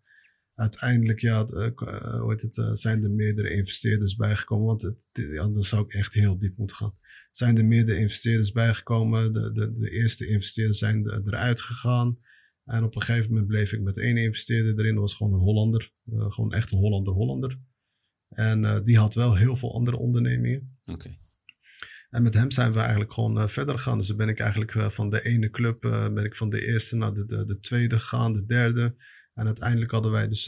uiteindelijk ja, uh, hoe heet het, zijn er meerdere investeerders bijgekomen. Want het, anders zou ik echt heel diep moeten gaan. Zijn er meerdere investeerders bijgekomen. De, de, de eerste investeerders zijn eruit gegaan. En op een gegeven moment bleef ik met één investeerder erin. Dat was gewoon een Hollander. gewoon echt een Hollander-Hollander. En die had wel heel veel andere ondernemingen. Oké. En met hem zijn we eigenlijk gewoon uh, verder gegaan. Dus dan ben ik eigenlijk van de ene club, ben ik van de eerste naar de, de, de, tweede gegaan, de derde. En uiteindelijk hadden wij dus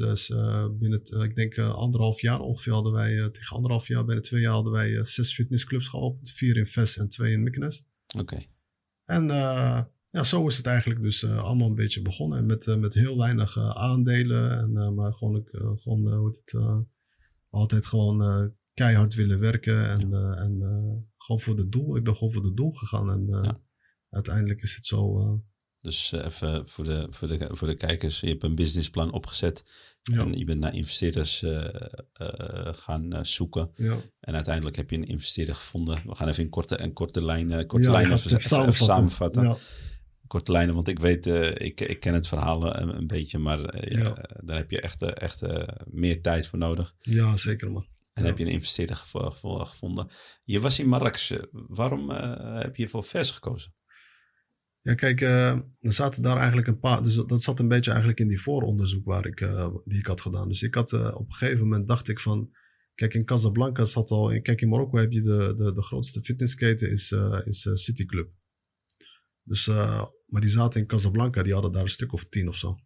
binnen, het, ik denk anderhalf jaar ongeveer, hadden wij tegen anderhalf jaar, binnen twee jaar hadden wij zes fitnessclubs geopend. Vier in Ves en twee in Mykines. Oké. En ja, zo is het eigenlijk dus allemaal een beetje begonnen. En met, met heel weinig aandelen. En, maar gewoon, gewoon hoe het, altijd gewoon keihard willen werken en, ja. en gewoon voor het doel. Ik ben gewoon voor het doel gegaan en ja. uiteindelijk is het zo. Dus even voor de, voor, de, voor de kijkers, je hebt een businessplan opgezet ja. en je bent naar investeerders uh, uh, gaan zoeken. En uiteindelijk heb je een investeerder gevonden. We gaan even in korte, en korte lijnen, korte lijnen even, even, samenvatten. samenvatten. Korte lijnen, want ik weet, ik, ik ken het verhaal een, een beetje, maar ja, daar heb je echt, echt meer tijd voor nodig. Ja, zeker man. En ja. heb je een investeerder gevonden. Je was in Marrakesh. Waarom heb je voor VES gekozen? Ja, kijk, uh, er zaten daar eigenlijk een paar. Dus dat zat een beetje eigenlijk in die vooronderzoek waar ik, uh, die ik had gedaan. Dus ik had op een gegeven moment dacht ik van. Kijk, in Casablanca zat al. Kijk, in Marokko heb je de, de, de grootste fitnessketen, is, is City Club. Dus, maar die zaten in Casablanca, die hadden daar een stuk of tien of zo.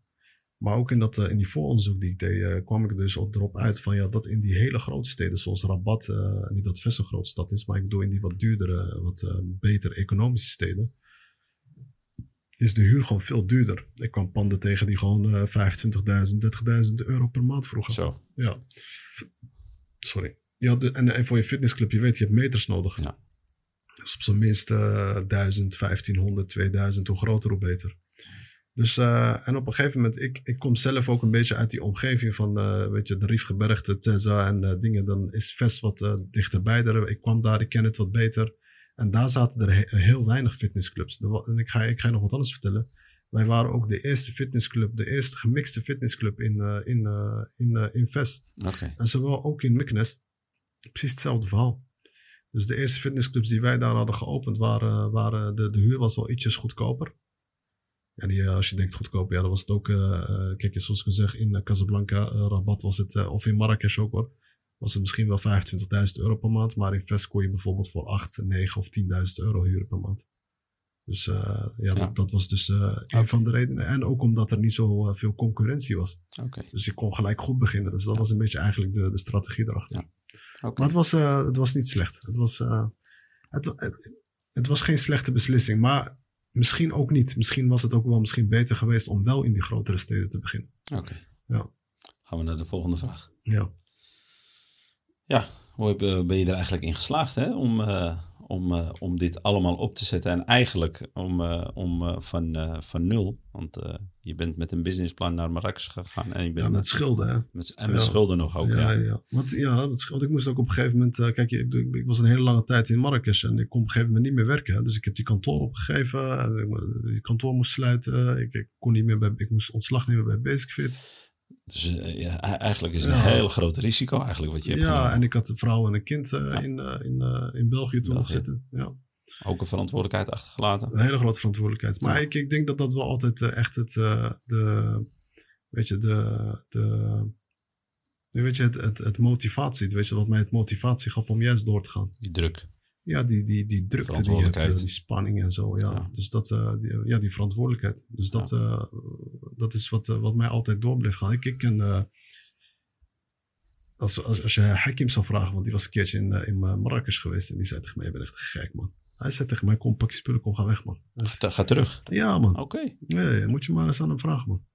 Maar ook in, dat, uh, in die vooronderzoek die ik deed, uh, kwam ik dus op, erop uit van ja, dat in die hele grote steden, zoals Rabat, uh, niet dat Ves een grote stad is, maar ik bedoel in die wat duurdere, wat beter economische steden, is de huur gewoon veel duurder. Ik kwam panden tegen die gewoon 25.000, 30.000 euro per maand vroegen. Zo. Ja. Sorry. De, en, en, voor je fitnessclub, je weet, je hebt meters nodig. Ja. Dus op zijn minst 1000, 1500, 2000, hoe groter, hoe beter. Dus, uh, en op een gegeven moment, ik, ik kom zelf ook een beetje uit die omgeving van, uh, weet je, de Riefgebergte, Tessa en uh, dingen. Dan is Vest wat dichterbij. Daar, ik kwam daar, ik ken het wat beter. En daar zaten er he heel weinig fitnessclubs. En ik ga, ik ga je nog wat anders vertellen. Wij waren ook de eerste fitnessclub, de eerste gemixte fitnessclub in, in, in, in Vest. Okay. En zowel ook in Myknes. Precies hetzelfde verhaal. Dus de eerste fitnessclubs die wij daar hadden geopend, waren, waren de, de huur was wel ietsjes goedkoper. Ja, die, als je denkt goedkoop, ja, dan was het ook, kijk, zoals ik zeg, in Casablanca, Rabat was het, of in Marrakesh ook hoor, was het misschien wel 25.000 euro per maand, maar in Vest kon je bijvoorbeeld voor 8, 9 of 10.000 euro huren per maand. Dus ja, ja. Dat, dat, was dus okay. een van de redenen. En ook omdat er niet zo veel concurrentie was. Okay. Dus ik kon gelijk goed beginnen. Dus dat ja. was een beetje eigenlijk de, de strategie erachter. Ja. Okay. Maar het was, het was niet slecht. Het was, het, het, het was geen slechte beslissing, maar Misschien ook niet. Misschien was het ook wel misschien beter geweest om wel in die grotere steden te beginnen. Oké. Ja. Gaan we naar de volgende vraag. Ja. Ja, hoe ben je er eigenlijk in geslaagd hè? om, uh, om, uh, om dit allemaal op te zetten? En eigenlijk om, uh, om van, van nul, want je bent met een businessplan naar Marrakesh gegaan. En je bent ja, met, schulden hè? Met, en met ja. schulden nog ook, ja. Ja, ja. Want, ja schulden. Ik moest ook op een gegeven moment, kijk, ik, ik, ik, was een hele lange tijd in Marrakesh en ik kon op een gegeven moment niet meer werken. Dus ik heb die kantoor opgegeven, en die kantoor moest sluiten. Ik, ik, kon niet meer bij, ik moest ontslag nemen bij Basic Fit. Dus uh, ja, eigenlijk is het een heel groot risico eigenlijk wat je hebt Ja, genomen. en ik had een vrouw en een kind uh, ja. in, uh, in, in België toen nog zitten. Ja. Ook een verantwoordelijkheid achtergelaten. Een hele grote verantwoordelijkheid. Maar ik, ik denk dat dat wel altijd echt het, de, weet je, de, de, weet je, het, het, het motivatie, weet je, wat mij het motivatie gaf om juist door te gaan. Die druk. Ja, die, die, die drukte die hebt, die spanning en zo. Ja. ja. Dus dat, uh, die, ja, die verantwoordelijkheid. Dus dat, ja. uh, dat is wat, uh, wat mij altijd door bleef gaan. Ik, ik als, als, als je Hakim zou vragen, want die was een keertje in, in Marrakesh geweest en die zei tegen mij, je bent echt gek man. Hij zei tegen mij, kom pak je spullen, kom ga weg man. Ga terug? Ja man. Oké. Okay. Nee, moet je maar eens aan hem vragen man.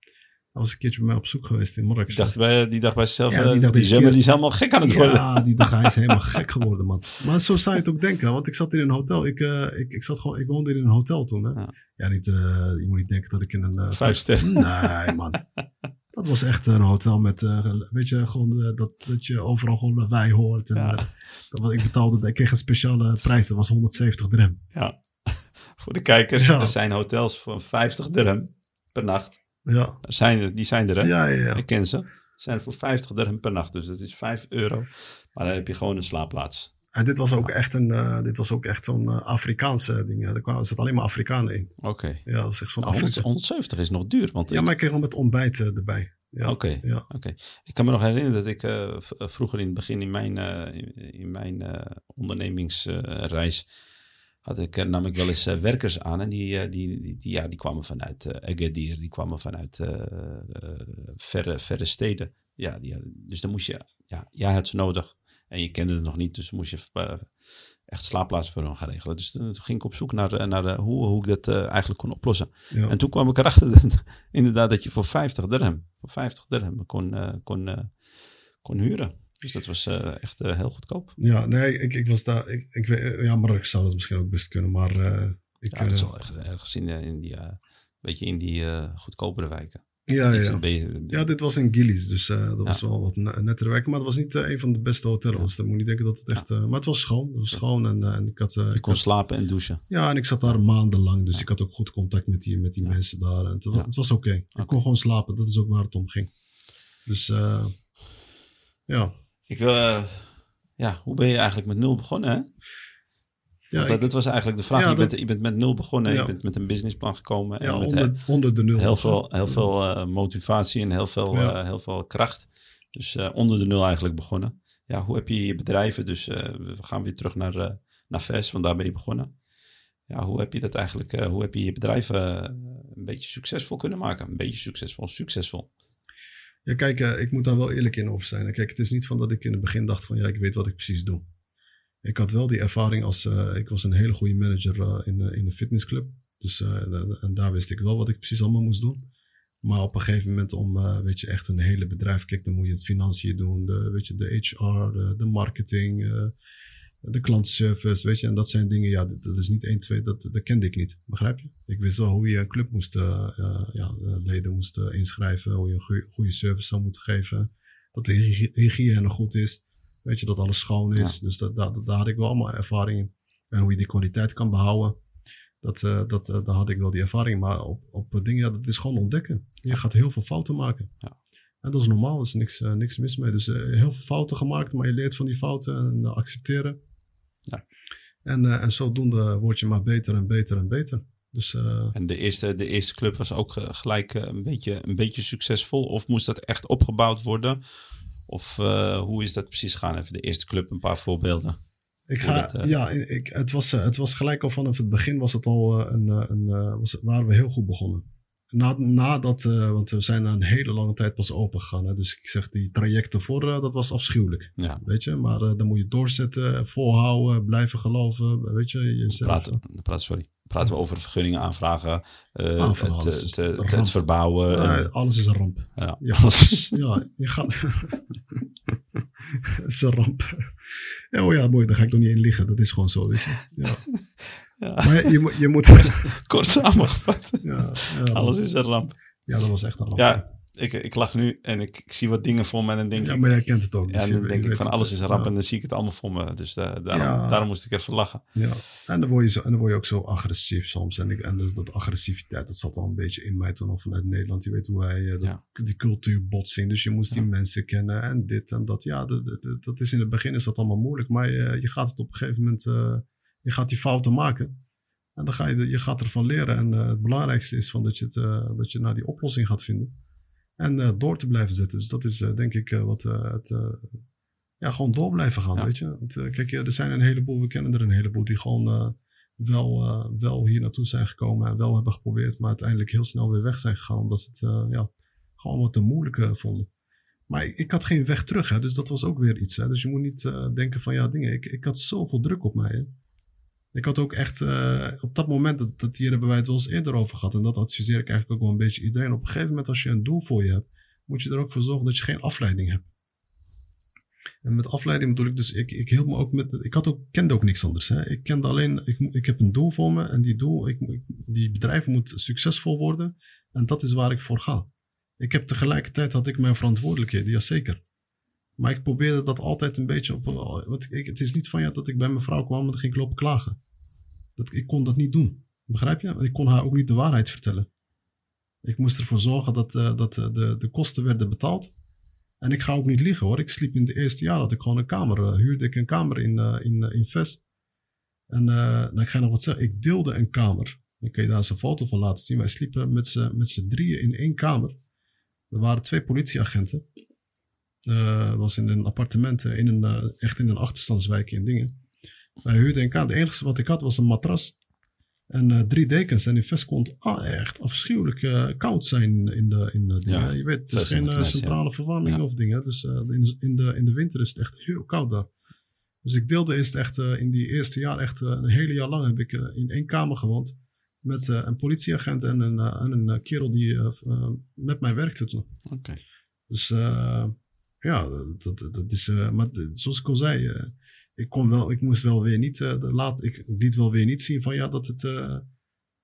Was een keertje bij mij op zoek geweest in Marrakesh. Die dacht bij, die dacht bij zichzelf, ja, die, dacht die, keer... die is helemaal gek aan het worden. Ja, (laughs) die dacht hij is helemaal gek geworden, man. Maar zo zou je het ook denken, want ik zat in een hotel. Ik, uh, ik, ik, zat gewoon, ik woonde in een hotel toen. Hè? Ja, ja niet, uh, je moet niet denken dat ik in een... Uh, Vijf sterren. (laughs) Nee, man. Dat was echt een hotel met, weet je, gewoon dat, dat je overal gewoon wij hoort. En, ja. Dat ik betaalde, ik kreeg een speciale prijs, dat was 170 dirham. Ja. (laughs) Voor de kijkers, er zijn hotels van 50 dirham per nacht. Ja, zijn, er- die zijn er, hè? ja, ja. ja. Ik ken ze. Zijn er voor 50 dirham per nacht. Dus dat is 5 euro. Maar dan heb je gewoon een slaapplaats. En dit was ook echt, een, eh, dit was ook echt zo'n eh, Afrikaanse ding. Ja. Er kwamen- zaten alleen maar Afrikanen in. Oké. Ja, dat was echt zo'n Nou, Afrika. 100 170 is nog duur. Want Ja, maar ik kreeg wel met ontbijt eh, erbij. Ja. Oké. Ja. Oké. Ik kan me nog herinneren dat ik vroeger in het begin in mijn, in, in mijn ondernemingsreis had ik, eh, nam ik wel eens eh, werkers aan. En die, eh, die, die, die- ja, die kwamen vanuit eh Agadir, die kwamen vanuit verre, verre steden. Ja, die, dus dan moest je, ja, jij had ze nodig. En je kende het nog niet, dus moest je echt slaapplaatsen voor hen gaan regelen. Dus toen ging ik op zoek naar, naar hoe, hoe ik dat eigenlijk kon oplossen. Ja. En toen kwam ik erachter (laughs) dat- inderdaad dat je voor 50 dirham, voor 50 dirham kon, kon, kon huren. Dus dat was eh, echt eh, heel goedkoop. Ja, nee, ik, ik was daar. Ik, ik, weet- ja, Marok zou dat misschien ook best kunnen, maar eh, ik. Ja, dat zal ergens, in, in die, beetje in die goedkopere wijken. ja, Iets ja. beetje- ja, dit was in Gillies, dus dat was wel wat ne- nettere wijken. Maar het was niet een van de beste hotels. Dus dan moet je niet denken dat het echt. maar het was schoon. Het was schoon en, en ik had. je ik kon had- slapen en douchen. ja, en ik zat daar maandenlang, dus ik had ook goed contact met die, met die mensen daar. En het, was- Ja. oké. Ik kon gewoon slapen, dat is ook waar het om ging. Dus ja. Ik wil, eh, ja, hoe ben je eigenlijk met nul begonnen? Hè? Ja, dat, ik- dat was eigenlijk de vraag. Ja, je, dat- bent, je bent met nul begonnen. Ja. Je bent met een businessplan gekomen. En ja met onder, onder de nul. heel veel, heel veel eh, motivatie en heel veel, eh, heel veel kracht. Dus onder de nul eigenlijk begonnen. Ja, hoe heb je je bedrijven? Dus we gaan weer terug naar, naar VES, want daar ben je begonnen. Ja, hoe heb je dat eigenlijk, hoe heb je je bedrijven een beetje succesvol kunnen maken? Een beetje succesvol, succesvol. Ja, kijk, eh, ik moet daar wel eerlijk in over zijn. Kijk, het is niet van dat ik in het begin dacht van ja, ik weet wat ik precies doe. Ik had wel die ervaring als, eh, ik was een hele goede manager eh, in, in fitnessclub. Dus en daar wist ik wel wat ik precies allemaal moest doen. Maar op een gegeven moment om, weet je, echt een hele bedrijf, kijk, dan moet je het financiën doen, de, weet je, de HR, de, de marketing, de klantenservice, weet je. En dat zijn dingen, ja, dat, dat is niet 1, 2, dat, dat kende ik niet, begrijp je? Ik wist wel hoe je een club moest, eh, eh, ja, eh, leden moest inschrijven, hoe je een goede service zou moeten geven, dat de hygiëne goed is, weet je, dat alles schoon is. Dus dat, dat, daar had ik wel allemaal ervaring in. En hoe je die kwaliteit kan behouden. Dat, dat, daar had ik wel die ervaring. Maar op, op dingen, ja, dat is gewoon ontdekken. Je gaat heel veel fouten maken. Ja. En dat is normaal, er is niks, niks mis mee. Dus heel veel fouten gemaakt, maar je leert van die fouten en accepteren. Ja. En, eh, en zodoende word je maar beter en beter en beter. Dus eh, En de eerste, de eerste club was ook eh, gelijk een, beetje, een beetje succesvol. Of moest dat echt opgebouwd worden? Of hoe is dat precies gegaan? Even de eerste club, een paar voorbeelden. Ik ga, dat, ja, ik, het, was, het was gelijk al vanaf het begin was het al een, een, was, waren we heel goed begonnen. Na, nadat, eh, want we zijn na een hele lange tijd pas open gegaan. Hè, dus ik zeg, die trajecten voor, eh, dat was afschuwelijk. Ja, Weet je, maar eh, dan moet je doorzetten, volhouden, blijven geloven. Weet je, jezelf. praten, praten, sorry. Praten we over vergunningen aanvragen, Aanvragen, het, het, verbouwen. Ja, alles is een ramp. ja, Je alles. gaat, (laughs) ja, je gaat. (laughs) het is een ramp. Ja, oh ja, mooi, daar ga ik nog niet in liggen. Dat is gewoon zo, weet je. Ja. (laughs) Ja. Maar je, moet- je moet. Kort samengevat. ja, ja, Alles is een ramp. ja, dat was echt een ramp. Ja, ik, ik lach nu en ik, ik zie wat dingen voor me en dan denk Ja, ik... maar jij kent het ook. Ja, dus en dan je denk ik van alles is ramp ja. en dan zie ik het allemaal voor me. Dus da- daarom, Ja. daarom moest ik even lachen. Ja, en dan word je, zo, en dan word je ook zo agressief soms. En, ik, en dat, dat agressiviteit, dat zat al een beetje in mij toen al vanuit Nederland. Je weet hoe wij eh, dat, Ja. die cultuurbotsing. Dus je moest die mensen kennen en dit en dat. Ja, dat, dat, dat- is in het begin is dat allemaal moeilijk. Maar je, je gaat het op een gegeven moment, eh, je gaat die fouten maken. En dan ga je, je gaat ervan leren. En eh, het belangrijkste is van dat, je het, eh, dat je naar die oplossing gaat vinden. En eh, door te blijven zetten. Dus dat is eh, denk ik eh, wat het... ja, gewoon door blijven gaan, Ja. weet je. Want, eh, kijk, er zijn een heleboel, we kennen er een heleboel die gewoon wel, wel hier naartoe zijn gekomen en wel hebben geprobeerd, maar uiteindelijk heel snel weer weg zijn gegaan, omdat ze het ja, gewoon wat te moeilijk vonden. Maar ik, ik had geen weg terug, hè, dus dat was ook weer iets. Hè. Dus je moet niet denken van ja, dingen. Ik, ik had zoveel druk op mij. Hè. Ik had ook echt, eh, op dat moment, dat, dat hier hebben wij het wel eens eerder over gehad. En dat adviseer ik eigenlijk ook wel een beetje iedereen. Op een gegeven moment, als je een doel voor je hebt, moet je er ook voor zorgen dat je geen afleiding hebt. En met afleiding bedoel ik dus, ik, ik hield me ook met, ik had ook, kende ook niks anders. Hè. Ik kende alleen, ik, ik heb een doel voor me en die doel, ik, die bedrijf moet succesvol worden. En dat is waar ik voor ga. Ik heb tegelijkertijd had ik mijn verantwoordelijkheden, jazeker. Maar ik probeerde dat altijd een beetje op. Want ik, het is niet van ja dat ik bij mijn vrouw kwam en dan ging ik lopen klagen. Dat, ik kon dat niet doen. Begrijp je? Ik kon haar ook niet de waarheid vertellen. Ik moest ervoor zorgen dat, uh, dat uh, de, de kosten werden betaald. En ik ga ook niet liegen hoor. Ik sliep in de eerste jaar dat ik gewoon een kamer huurde. Ik een kamer in, in, in Ves. En nou, ik ga nog wat zeggen. Ik deelde een kamer. Ik kan je daar eens een foto van laten zien. Wij sliepen met z'n drieën in één kamer. Er waren twee politieagenten. Dat was in een appartement, in een, echt in een achterstandswijk in dingen. Wij huurden een kamer. Het enige wat ik had was een matras. En uh, drie dekens. En in Vest kon het ah, echt afschuwelijk uh, koud zijn in de, in de dingen. Ja, je weet, het is geen uh, centrale ja. verwarming ja. of dingen. Dus in, in, de, in de winter is het echt heel koud daar. Dus ik deelde eerst echt in die eerste jaar, echt een hele jaar lang heb ik in één kamer gewoond. Met een politieagent en een, en een kerel die met mij werkte toen. Oké. Okay. Dus ja, dat, dat, dat is, maar zoals ik al zei, ik, kon wel, ik moest wel weer niet, uh, laat, ik liet wel weer niet zien van ja, dat het,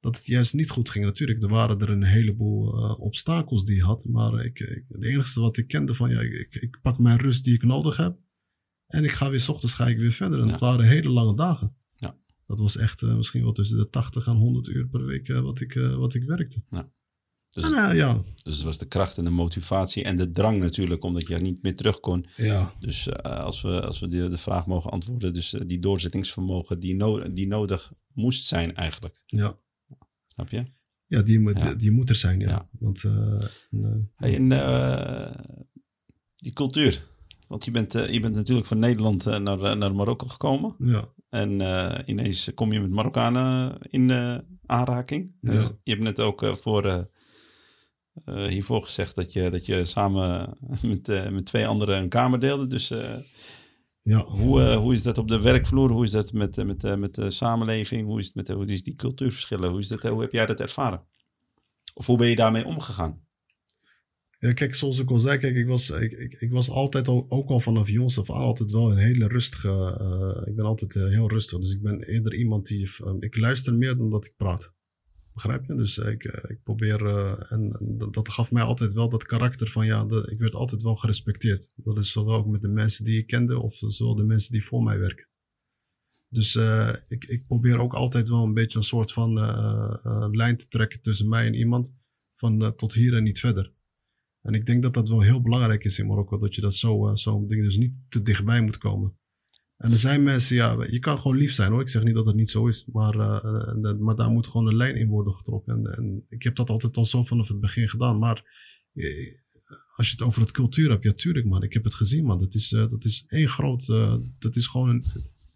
dat het juist niet goed ging. Natuurlijk, er waren er een heleboel obstakels die ik had, maar ik, ik, het enige wat ik kende van ja, ik, ik, pak mijn rust die ik nodig heb en ik ga weer, s ochtends ga ik weer verder. En ja. dat waren hele lange dagen. Ja. Dat was echt misschien wel tussen de 80 en 100 uur per week wat, ik, wat ik werkte. Ja. Dus, ah, ja. dus het was de kracht en de motivatie en de drang natuurlijk, omdat je niet meer terug kon. Ja. Dus uh, als we, als we de, de vraag mogen antwoorden, dus uh, die doorzettingsvermogen die, no die nodig moest zijn eigenlijk. Ja. Snap je? Ja, die, moet, ja. die moet er zijn, ja. ja. Want, uh, hey, en die cultuur. Want je bent, je bent natuurlijk van Nederland naar, naar Marokko gekomen. Ja. En ineens kom je met Marokkanen in aanraking. Dus je hebt net ook voor uh, hiervoor gezegd dat je, dat je samen (laughs) met, uh, met twee anderen een kamer deelde. Dus uh, ja. hoe, hoe is dat op de werkvloer? Hoe is dat met, met, met de samenleving? Hoe is het met hoe is die cultuurverschillen? Hoe, is dat, hoe heb jij dat ervaren? Of hoe ben je daarmee omgegaan? Ja, kijk, zoals ik al zei, kijk, ik was, ik, ik, ik was altijd al, ook al vanaf jongs af aan altijd wel een hele rustige. ik ben altijd heel rustig. Dus ik ben eerder iemand die. ik luister meer dan dat ik praat. Begrijp je? Dus ik, eh, ik probeer, uh, en, dat, dat, gaf mij altijd wel dat karakter van ja, ik werd altijd wel gerespecteerd. Dat is zowel ook met de mensen die ik kende of zowel de mensen die voor mij werken. Dus ik, ik probeer ook altijd wel een beetje een soort van lijn te trekken tussen mij en iemand. Van tot hier en niet verder. En ik denk dat dat wel heel belangrijk is in Marokko. Dat je dat zo, zo'n ding dus niet te dichtbij moet komen. En er zijn mensen, ja, je kan gewoon lief zijn hoor. Ik zeg niet dat het niet zo is. Maar, uh, maar daar moet gewoon een lijn in worden getrokken. En, en, ik heb dat altijd al zo vanaf het begin gedaan. Maar eh, als je het over het cultuur hebt, ja, tuurlijk man. Ik heb het gezien man. Dat is, uh, dat is één groot, uh, dat is gewoon, een,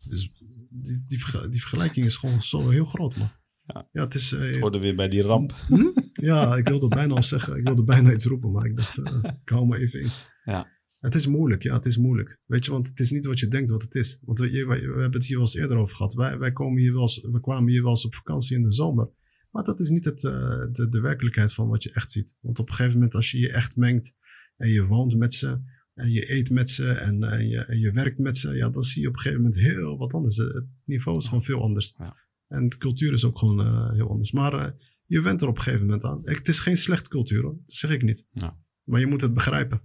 het is, die, die, die, vergelijking is gewoon zo heel groot man. Ja, ja het is... het hoorde weer bij die ramp. Hm? Ja, ik wilde bijna al zeggen, ik wilde bijna iets roepen. Maar ik dacht, ik hou me even in. Ja. Het is moeilijk, ja, het is moeilijk. Weet je, want het is niet wat je denkt wat het is. Want we, we, we hebben het hier wel eens eerder over gehad. Wij, wij komen hier wel eens, we kwamen hier wel eens op vakantie in de zomer. Maar dat is niet het, uh, de, de werkelijkheid van wat je echt ziet. Want op een gegeven moment, als je je echt mengt en je woont met ze en je eet met ze en, en, je, en je werkt met ze, ja, dan zie je op een gegeven moment heel wat anders. Het niveau is gewoon veel anders. Ja. En de cultuur is ook gewoon uh, heel anders. Maar uh, je went er op een gegeven moment aan. Het is geen slechte cultuur, hoor. dat zeg ik niet. Ja. Maar je moet het begrijpen.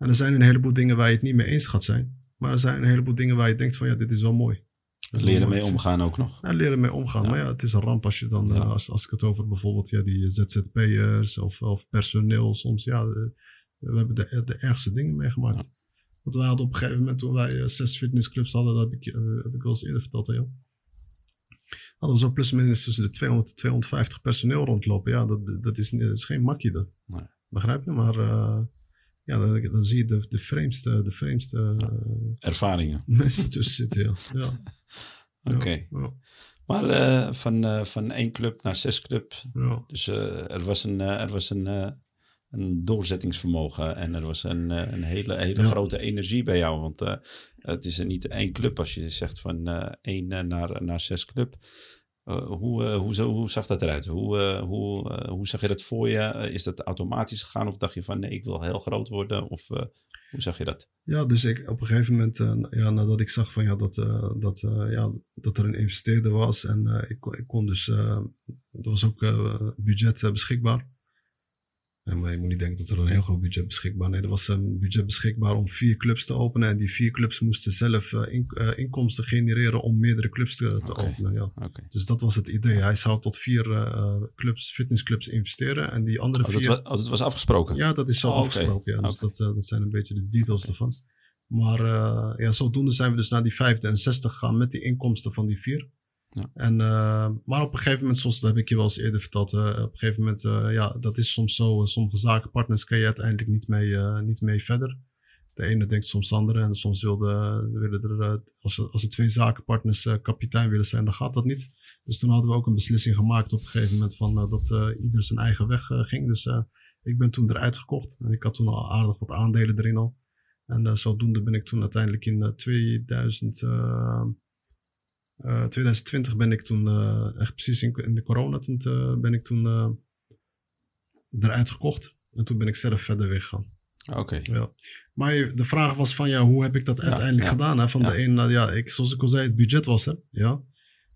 En er zijn een heleboel dingen waar je het niet mee eens gaat zijn. Maar er zijn een heleboel dingen waar je denkt van ja, dit is wel mooi. Leren mee omgaan ook nog. Ja, leren mee omgaan. Maar ja, het is een ramp als je dan, ja. als, als ik het over bijvoorbeeld ja, die ZZP'ers of, of personeel soms, ja, we hebben de, de ergste dingen meegemaakt. Ja. Want wij hadden op een gegeven moment, toen wij zes fitnessclubs hadden, dat heb ik, uh, heb ik wel eens eerder verteld aan jou. Hadden we zo plus minus tussen de 200 en 250 personeel rondlopen. Ja, dat, dat, is, dat is geen makje dat. Nee. Begrijp je? Maar uh, ja, dan, dan, zie je de, de vreemdste, de vreemdste ja. ervaringen. (laughs) Mensen tussen zitten, ja. ja. (laughs) Oké. Okay. Ja. Maar uh, van, uh, van één club naar zes clubs. Ja. Dus uh, er was een, er was een, een doorzettingsvermogen en er was een, een hele, hele grote energie bij jou. Want het is niet één club als je zegt van één naar, naar zes club. Uh, hoe, uh, hoe, hoe, zag dat eruit? Hoe, uh, hoe, hoe zag je dat voor je? is dat automatisch gegaan of dacht je van nee, ik wil heel groot worden? Of hoe zag je dat? Ja, dus ik op een gegeven moment, ja, nadat ik zag van ja, dat, dat, ja, dat er een investeerder was en ik, ik kon dus, er was ook budget beschikbaar. En maar je moet niet denken dat er een heel groot budget beschikbaar Nee, er was een budget beschikbaar om vier clubs te openen. En die vier clubs moesten zelf uh, in, uh, inkomsten genereren om meerdere clubs te, openen. Ja. Dus dat was het idee. Hij zou tot vier uh, clubs, fitnessclubs investeren. En die andere Oh, vier... dat, was, oh, dat was afgesproken? Ja, dat is zo Oh, afgesproken. Ja. Dus dat, dat zijn een beetje de details ervan. Maar ja, zodoende zijn we dus naar die vijfde en zesde gegaan met die inkomsten van die vier. En, uh, maar op een gegeven moment, zoals dat heb ik je wel eens eerder verteld, uh, op een gegeven moment, ja, dat is soms zo. sommige zakenpartners kan je uiteindelijk niet mee, niet mee verder. De ene denkt soms de andere en soms wilde, willen er, als als er twee zakenpartners kapitein willen zijn, dan gaat dat niet. Dus toen hadden we ook een beslissing gemaakt op een gegeven moment van dat ieder zijn eigen weg ging. Dus ik ben toen eruit gekocht en ik had toen al aardig wat aandelen erin al. En zodoende ben ik toen uiteindelijk in uh, 2000, uh, 2020 ben ik toen, eh, echt precies in, in de corona, toen ben ik toen eh, eruit gekocht. En toen ben ik zelf verder weggegaan. Oké. Ja. Maar de vraag was van, ja, hoe heb ik dat uiteindelijk ja. gedaan? Hè? Van de een, ja, ik, zoals ik al zei, het budget was er. Ja.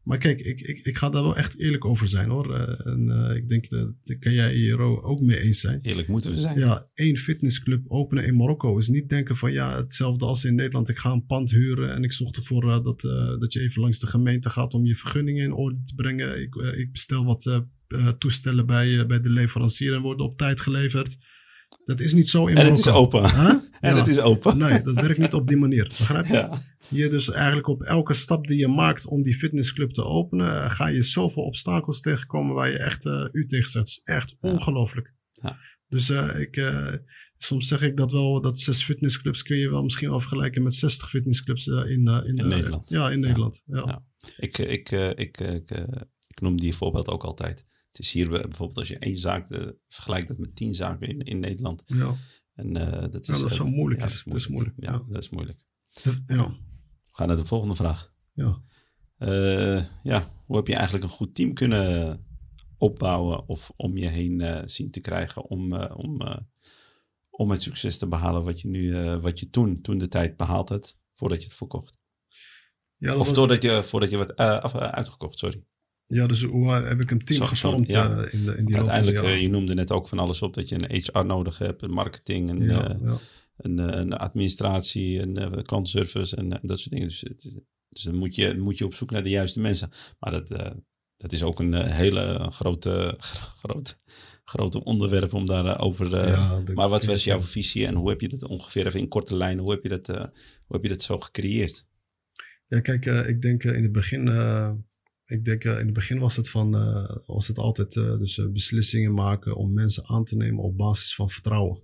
Maar kijk, ik, ik, ik ga daar wel echt eerlijk over zijn hoor. Eh, en eh, ik denk, dat daar kan jij hier ook mee eens zijn. Eerlijk moeten we zijn. Ja, één fitnessclub openen in Marokko is niet denken van ja, hetzelfde als in Nederland. Ik ga een pand huren en ik zorg ervoor eh, dat, dat je even langs de gemeente gaat om je vergunningen in orde te brengen. Ik, ik bestel wat toestellen bij, bij de leverancier en worden op tijd geleverd. Dat is niet zo in En Marokko. het is open. Huh? (laughs) En Ja. het is open. Nee, dat werkt niet op die manier. Begrijp je? Ja. Je dus eigenlijk op elke stap die je maakt om die fitnessclub te openen, eh, ga je zoveel obstakels tegenkomen waar je echt eh, u tegen. Het is echt ongelooflijk. Ja. Dus eh, ik, soms zeg ik dat wel, dat zes fitnessclubs kun je wel misschien wel vergelijken met 60 fitnessclubs in, in, In Nederland. Ja, in Nederland. Ja. Ja. Ik, ik, ik, ik, ik noem die voorbeeld ook altijd. Het is hier bijvoorbeeld als je één zaak vergelijkt het met tien zaken in, in Nederland. Ja. En dat is, Ja, dat is zo moeilijk is. Dat is moeilijk, Ja, ja. dat is moeilijk. ja. We gaan naar de volgende vraag. ja. Eh, ja, hoe heb je eigenlijk een goed team kunnen opbouwen of om je heen eh, zien te krijgen om, eh, om, om het succes te behalen wat je nu, wat je toen, toen de tijd behaald hebt voordat je het verkocht? Ja, Of was- doordat je, voordat je werd af- uitgekocht, sorry. ja, dus hoe heb ik een team Zo- gevormd ja. in, de, in die Uiteindelijk, je noemde net ook van alles op dat je een HR nodig hebt, een marketing, ja. Een, eh, een administratie, een eh, klantenservice en, dat soort dingen. Dus, dus dan moet je, moet je op zoek naar de juiste mensen. Maar dat, eh, dat is ook een hele grote, (laughs) grote, grote onderwerp om daarover over. Ja, maar wat was jouw visie en hoe heb je dat ongeveer even in korte lijnen, hoe heb je dat, hoe heb je dat zo gecreëerd? Ja, kijk, ik denk in het begin, ik denk in het begin was het van, was het altijd dus beslissingen maken om mensen aan te nemen op basis van vertrouwen.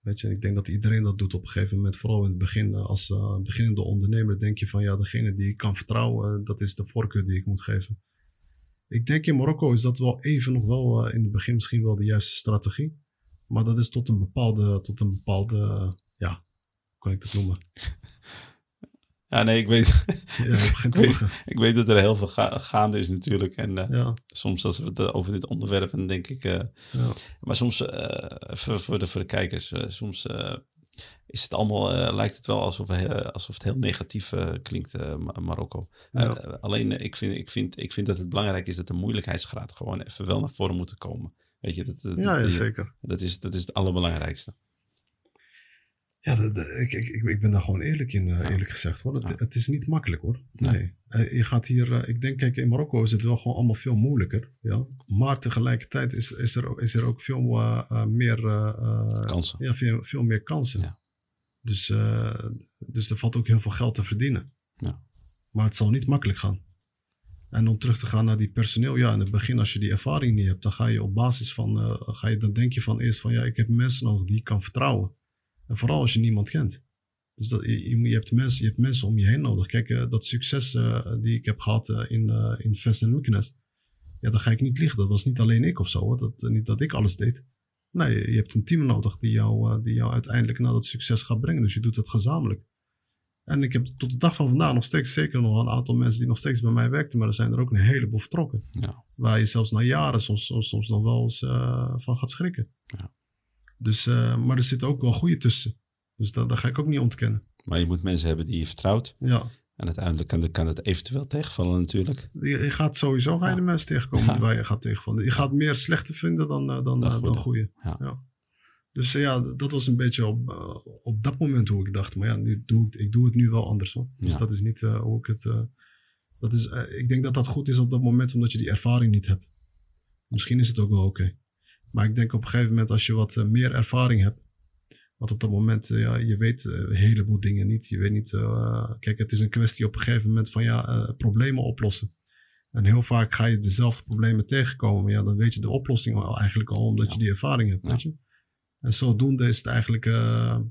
Weet je, ik denk dat iedereen dat doet op een gegeven moment. Vooral in het begin, eh, als eh, beginnende ondernemer, denk je van ja, degene die ik kan vertrouwen, eh, dat is de voorkeur die ik moet geven. Ik denk in Marokko is dat wel even nog wel in het begin misschien wel de juiste strategie. Maar dat is tot een bepaalde, tot een bepaalde, ja, hoe kan ik dat noemen? (laughs) Ja, nee, ik weet, (laughs) Ja, (laughs) Ik weet- ik weet dat er heel veel ga- gaande is natuurlijk. En eh, Ja, soms als we het eh, over dit onderwerp, dan denk ik, eh, ja. Maar soms, voor, voor, de, voor de kijkers, soms is het allemaal, lijkt het wel alsof, alsof het heel negatief klinkt, Ma- Marokko. Alleen, ik, vind, ik, vind, ik vind dat het belangrijk is dat de moeilijkheidsgraad gewoon even wel naar voren moet komen. Weet je, dat, dat, Ja, zeker. dat, is, dat is het allerbelangrijkste. Ja, dat- dat- ik, ik, ik, ben daar gewoon eerlijk in, eh, eerlijk gezegd hoor. Het, het is niet makkelijk hoor. Nee. Nee. Eh, je gaat hier, eh, ik denk, kijk, in Marokko is het wel gewoon allemaal veel moeilijker. Ja? Maar tegelijkertijd is, is, er, ook- is er ook veel meer Kansen. Ja, veel, veel meer kansen. Ja. Dus, dus er valt ook heel veel geld te verdienen. Ja. Maar het zal niet makkelijk gaan. En om terug te gaan naar die personeel, ja, in het begin als je die ervaring niet hebt, dan ga je op basis van, ga je, dan denk je van eerst van, ja, ik heb mensen nodig die ik kan vertrouwen. En vooral als je niemand kent. Dus dat, je, je, hebt mensen, je hebt mensen om je heen nodig. Kijk, eh, dat succes eh, die ik heb gehad eh, in, in Vest en Mykines, ja, dan ga ik niet liegen. Dat was niet alleen ik of zo, hoor. Dat, niet dat ik alles deed. Nee, je hebt een team nodig die jou, die jou uiteindelijk naar dat succes gaat brengen. Dus je doet het gezamenlijk. En ik heb tot de dag van vandaag nog steeds zeker nog een aantal mensen die nog steeds bij mij werkten, maar er zijn er ook een heleboel vertrokken. Ja. Waar je zelfs na jaren soms, soms, soms nog wel eens van gaat schrikken. Ja. Dus, eh, maar er zitten ook wel goede tussen. Dus dat, dat ga ik ook niet ontkennen. Maar je moet mensen hebben die je vertrouwt. Ja, En uiteindelijk kan, kan het eventueel tegenvallen natuurlijk. Je, je gaat sowieso ga je Ja. de mensen tegenkomen Ja. waar je gaat tegenvallen. Je gaat meer slechte vinden dan, eh, dan, Dan eh, dan goede. goede. Ja. Dus ja, dat was een beetje op, op dat moment hoe ik dacht. Maar ja, nu doe ik, ik doe het nu wel anders hoor. Dus dat is niet hoe ik het... dat is, ik denk dat dat goed is op dat moment omdat je die ervaring niet hebt. Misschien is het ook wel oké. Maar ik denk op een gegeven moment als je wat eh, meer ervaring hebt. Want op dat moment, eh, ja, je weet eh, een heleboel dingen niet. Je weet niet, kijk, het is een kwestie op een gegeven moment van ja, problemen oplossen. En heel vaak ga je dezelfde problemen tegenkomen. Maar ja, dan weet je de oplossing al eigenlijk al, omdat Ja. je die ervaring hebt. Ja. Weet je? En zodoende is het eigenlijk. Ja.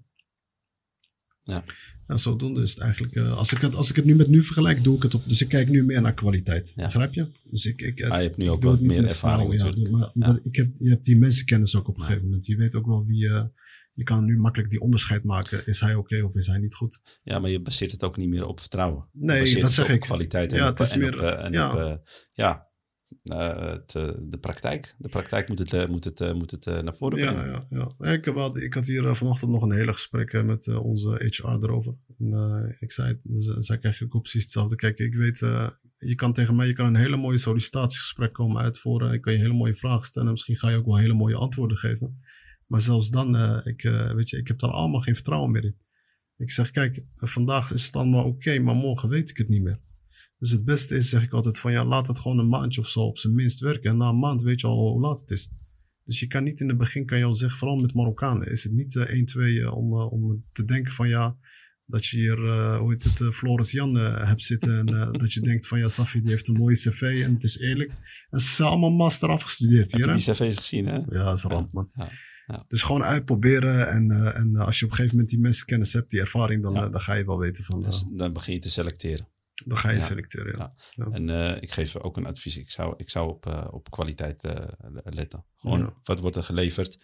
En zodoende is het eigenlijk. eh, als, ik het, als ik het nu met nu vergelijk, doe ik het op. Dus ik kijk nu meer naar kwaliteit. Ja. Begrijp je? Dus ik, ik, het- Maar je hebt nu ook wat meer ervaring ja. maar ik heb, je hebt die mensenkennis ook op een gegeven moment. Je weet ook wel wie. eh, je kan nu makkelijk die onderscheid maken. Is hij oké of is hij niet goed? Ja, maar je baseert het ook niet meer op vertrouwen. Nee, dat zeg op ik. kwaliteit en Ja, op, het is en meer, op, eh, en ja. op, ja, het, eh, de praktijk. De praktijk moet het, eh, moet het, eh, moet het naar voren brengen. Ja, ja, ja. Ik, heb ik had hier vanochtend nog een hele gesprek met onze HR erover. En, ik zei, dus, zij krijg ik ook precies hetzelfde. Kijk, ik weet, je kan tegen mij je kan een hele mooie sollicitatiegesprek komen uitvoeren. Ik kan je hele mooie vragen stellen. Misschien ga je ook wel hele mooie antwoorden geven. Maar zelfs dan, ik, weet je, ik heb daar allemaal geen vertrouwen meer in. Ik zeg, kijk, vandaag is het allemaal oké, maar morgen weet ik het niet meer. Dus het beste is, zeg ik altijd, van ja, laat het gewoon een maandje of zo op zijn minst werken. En na een maand weet je al hoe laat het is. Dus je kan niet in het begin, kan je al zeggen, vooral met Marokkanen, is het niet eh 1, 2 eh, om, eh, om te denken van ja, dat je hier, eh, hoe heet het, eh, Floris Jan eh, hebt zitten. En eh, dat je denkt van ja, Safi die heeft een mooie cv en het is eerlijk. En ze zijn allemaal master afgestudeerd Heb hier. je die cv's gezien, hè? Ja, dat is ramp man. Ja, ja. Dus gewoon uitproberen en, eh, en als je op een gegeven moment die mensenkennis hebt, die ervaring, dan, Ja. eh, dan ga je wel weten van, eh, Dus dan begin je te selecteren. Dan ga je Ja. selecteren. Ja. En eh, ik geef ook een advies. Ik zou, ik zou op, eh, op kwaliteit eh, letten. Gewoon, Ja. wat wordt er geleverd?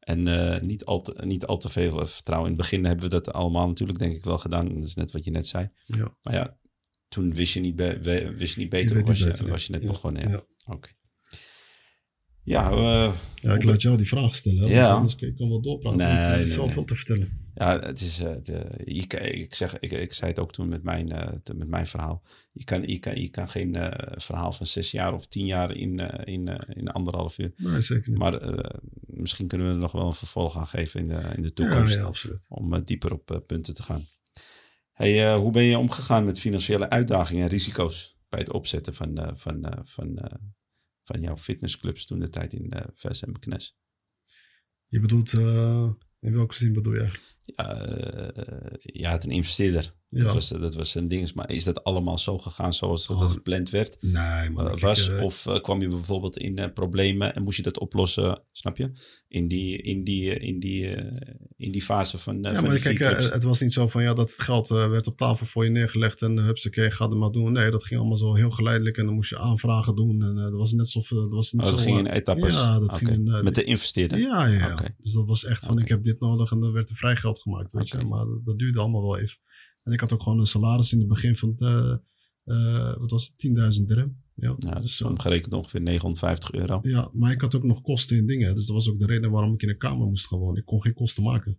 En niet, al te, niet al te veel vertrouwen. In het begin hebben we dat allemaal natuurlijk denk ik wel gedaan. Dat is net wat je net zei. Ja. Maar ja, toen wist je niet, be- wist je niet beter. of was, niet je, beter, ja. was je net begonnen? Ja. Ja. Oké. Ja, Ja, ik laat jou die vraag stellen. Ja. Anders kan ik kan wel doorpraten. Nee, want er is nee, zoveel nee. te vertellen. Ja, het is, eh, de, ik, ik, zeg, ik, ik zei het ook toen met mijn, eh, te- met mijn verhaal. Je kan, je, kan, je kan geen eh, verhaal van zes jaar of tien jaar in, in, in anderhalf uur. Nee, zeker niet. Maar misschien kunnen we er nog wel een vervolg aan geven in de, in de toekomst. ja, absoluut. Om dieper op punten te gaan. Hey, hoe ben je omgegaan met financiële uitdagingen en risico's bij het opzetten van, van, van, van jouw fitnessclubs toen de tijd in uh, en Beknes? Je bedoelt, in welke zin bedoel je? Ja, eh, je had een investeerder. Ja. Dat, was, dat was een ding. Maar is dat allemaal zo gegaan zoals dat Oh. gepland werd? Nee, man. eh, was? eh, of eh, kwam je bijvoorbeeld in eh, problemen en moest je dat oplossen, snap je? In die, in die, eh, in die, eh, in die fase van, eh, ja, van maar kijk, eh, het was niet zo van ja, dat het geld eh, werd op tafel voor je neergelegd en hupsakee, ga er maar doen. Nee, dat ging allemaal zo heel geleidelijk en dan moest je aanvragen doen. En eh, dat was net alsof, eh, dat was niet oh, dat zo... ging in eh, etappes? Ja, dat ging in... eh, Met de investeerder? Ja, ja, ja. Dus dat was echt van, ik heb dit nodig en dan werd er vrij geld gemaakt, weet je. Maar dat duurde allemaal wel even. En ik had ook gewoon een salaris in het begin van, eh, eh, wat was het, 10.000 dirham. Ja, Ja, dus dus, eh, omgerekend ongeveer 950 euro. ja, maar ik had ook nog kosten in dingen. Dus dat was ook de reden waarom ik in een kamer moest gaan wonen. Ik kon geen kosten maken.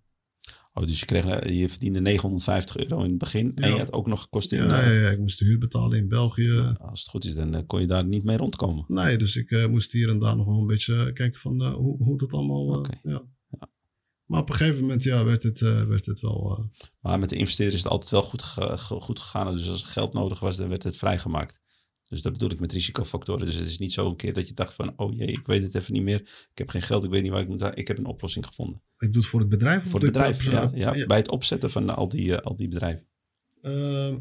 Oh, dus je, kreeg, eh, je verdiende 950 euro in het begin. En je had ook nog kosten in... Ja, eh, ja, ik moest de huur betalen in België. Als het goed is, dan eh, kon je daar niet mee rondkomen. Nee, dus ik eh, moest hier en daar nog wel een beetje kijken van eh, hoe, hoe dat allemaal... eh, Oké. ja. Maar op een gegeven moment ja, werd, het, eh, werd het wel... eh, Maar met de investeerder is het altijd wel goed, ge- goed gegaan. Dus als er geld nodig was, dan werd het vrijgemaakt. Dus dat bedoel ik met risicofactoren. Dus het is niet zo een keer dat je dacht van... oh jee, ik weet het even niet meer. Ik heb geen geld, ik weet niet waar ik moet... Ik heb een oplossing gevonden. ik doe het voor het bedrijf. of Voor het bedrijf, op- ja, ja, Bij het opzetten van al die, eh, al die bedrijven. Ehm,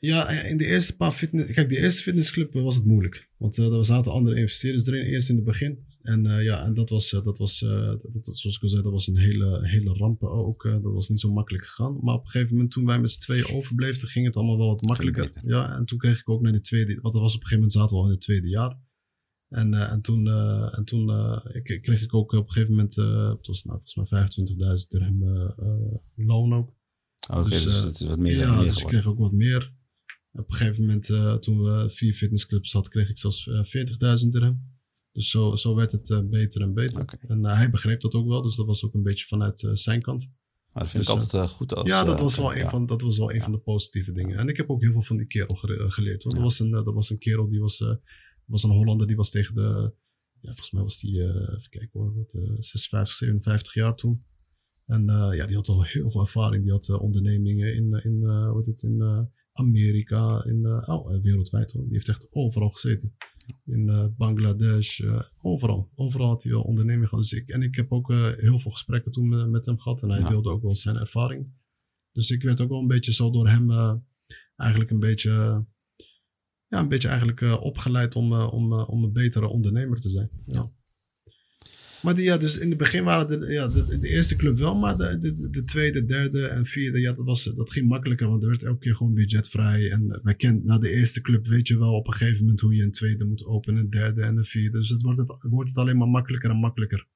ja, in de eerste paar fitness... Kijk, de eerste fitnessclub was het moeilijk. Want eh, er zaten andere investeerders erin, eerst in het begin. En eh, ja, en dat was, eh, dat was eh, dat, dat- zoals ik al zei, dat was een hele, hele ramp ook. dat was niet zo makkelijk gegaan. Maar op een gegeven moment, toen wij met z'n tweeën overbleven, toen ging het allemaal wel wat makkelijker. Ja, en toen kreeg ik ook naar de tweede... Want dat was op een gegeven moment zaten we al in het tweede jaar. En, en toen, en toen ik, kreeg ik ook op een gegeven moment, het was nou, volgens mij 25.000 dirham loon ook. Oké, Dus, dus, het is wat meer, ja, meer dus ik kreeg ook wat meer. Op een gegeven moment, toen we vier fitnessclubs hadden, kreeg ik zelfs eh, 40.000 dirham. Dus zo, zo werd het eh, beter en beter. En eh, hij begreep dat ook wel, dus dat was ook een beetje vanuit eh, zijn kant. Maar dat vind Dus, ik altijd uh, goed. Als, ja, dat uh, was wel, ja. een, van, dat was wel een van de positieve dingen. En ik heb ook heel veel van die kerel ge geleerd. Hoor. Ja. Dat, was een, dat was een kerel die was, was een Hollander, die was tegen de, ja, volgens mij was die, even kijken hoor, wat, 56, 57 jaar toen. En ja, die had al heel veel ervaring. Die had ondernemingen in, in, hoe heet het, in Amerika, in, oh, wereldwijd hoor. Die heeft echt overal gezeten. In uh, Bangladesh, uh, overal. Overal had hij wel onderneming gehad. Dus ik, en ik heb ook heel veel gesprekken toen met hem gehad. En hij ja. deelde ook wel zijn ervaring. Dus ik werd ook wel een beetje zo door hem eigenlijk een beetje, ja, een beetje eigenlijk opgeleid om, om, om een betere ondernemer te zijn. Ja. Maar die, ja, dus in het begin waren de, ja, de, eerste club wel, maar de, de, de, tweede, derde en vierde, ja, dat, was, dat ging makkelijker, want er werd elke keer gewoon budgetvrij. En wij kennen, na de eerste club weet je wel op een gegeven moment hoe je een tweede moet openen, een derde en een vierde. Dus het wordt het, wordt het alleen maar makkelijker en makkelijker.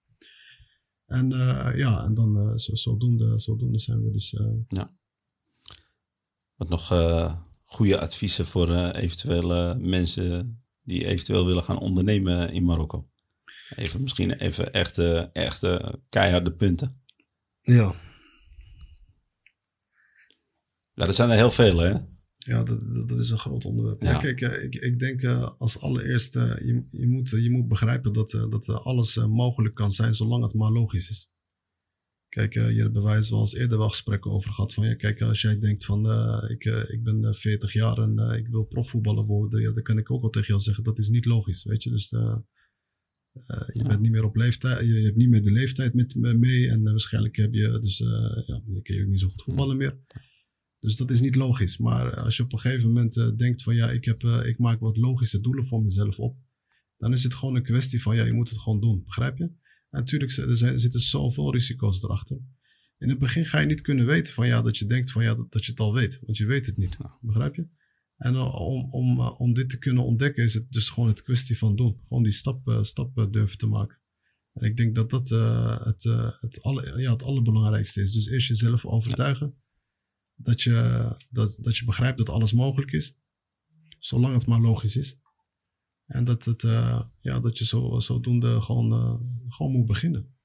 En uh, ja, en dan uh, zo, zodoende, zodoende zijn we dus. Uh, ja. Wat nog goede adviezen voor eventuele mensen die eventueel willen gaan ondernemen in Marokko? Even misschien even echte, echte keiharde punten. Ja. Ja, er zijn er heel veel, hè? Ja, dat, dat, dat is een groot onderwerp. Ja. ja kijk, ik, ik denk als allereerste, je, je, moet, je moet begrijpen dat, dat alles mogelijk kan zijn zolang het maar logisch is. Kijk, je hebt bij wijze zoals eerder wel gesprekken over gehad. Van ja, kijk, als jij denkt van uh, ik, uh, ik ben 40 jaar en uh, ik wil profvoetballer worden, ja, dan kan ik ook wel tegen jou zeggen dat is niet logisch. Weet je, dus Uh, je ja. bent niet meer op leeftijd, je hebt niet meer de leeftijd met mee en uh, waarschijnlijk heb je dus, uh, ja, je kun je ook niet zo goed voetballen meer. Dus dat is niet logisch. Maar als je op een gegeven moment denkt van ja, ik, heb, ik maak wat logische doelen voor mezelf op, dan is het gewoon een kwestie van ja, je moet het gewoon doen. Begrijp je? En natuurlijk er, zijn, er zitten zoveel risico's erachter. In het begin ga je niet kunnen weten van ja, dat je denkt van ja, dat, dat je het al weet. Want je weet het niet. Begrijp je? En om, om, om dit te kunnen ontdekken is het dus gewoon het kwestie van doen. Gewoon die stap, stap durven te maken. En ik denk dat dat uh, het, uh, het, alle, ja, het allerbelangrijkste is. Dus eerst jezelf overtuigen dat je, dat, dat je begrijpt dat alles mogelijk is. Zolang het maar logisch is. En dat, het, uh, ja, dat je zo, zodoende gewoon, gewoon moet beginnen.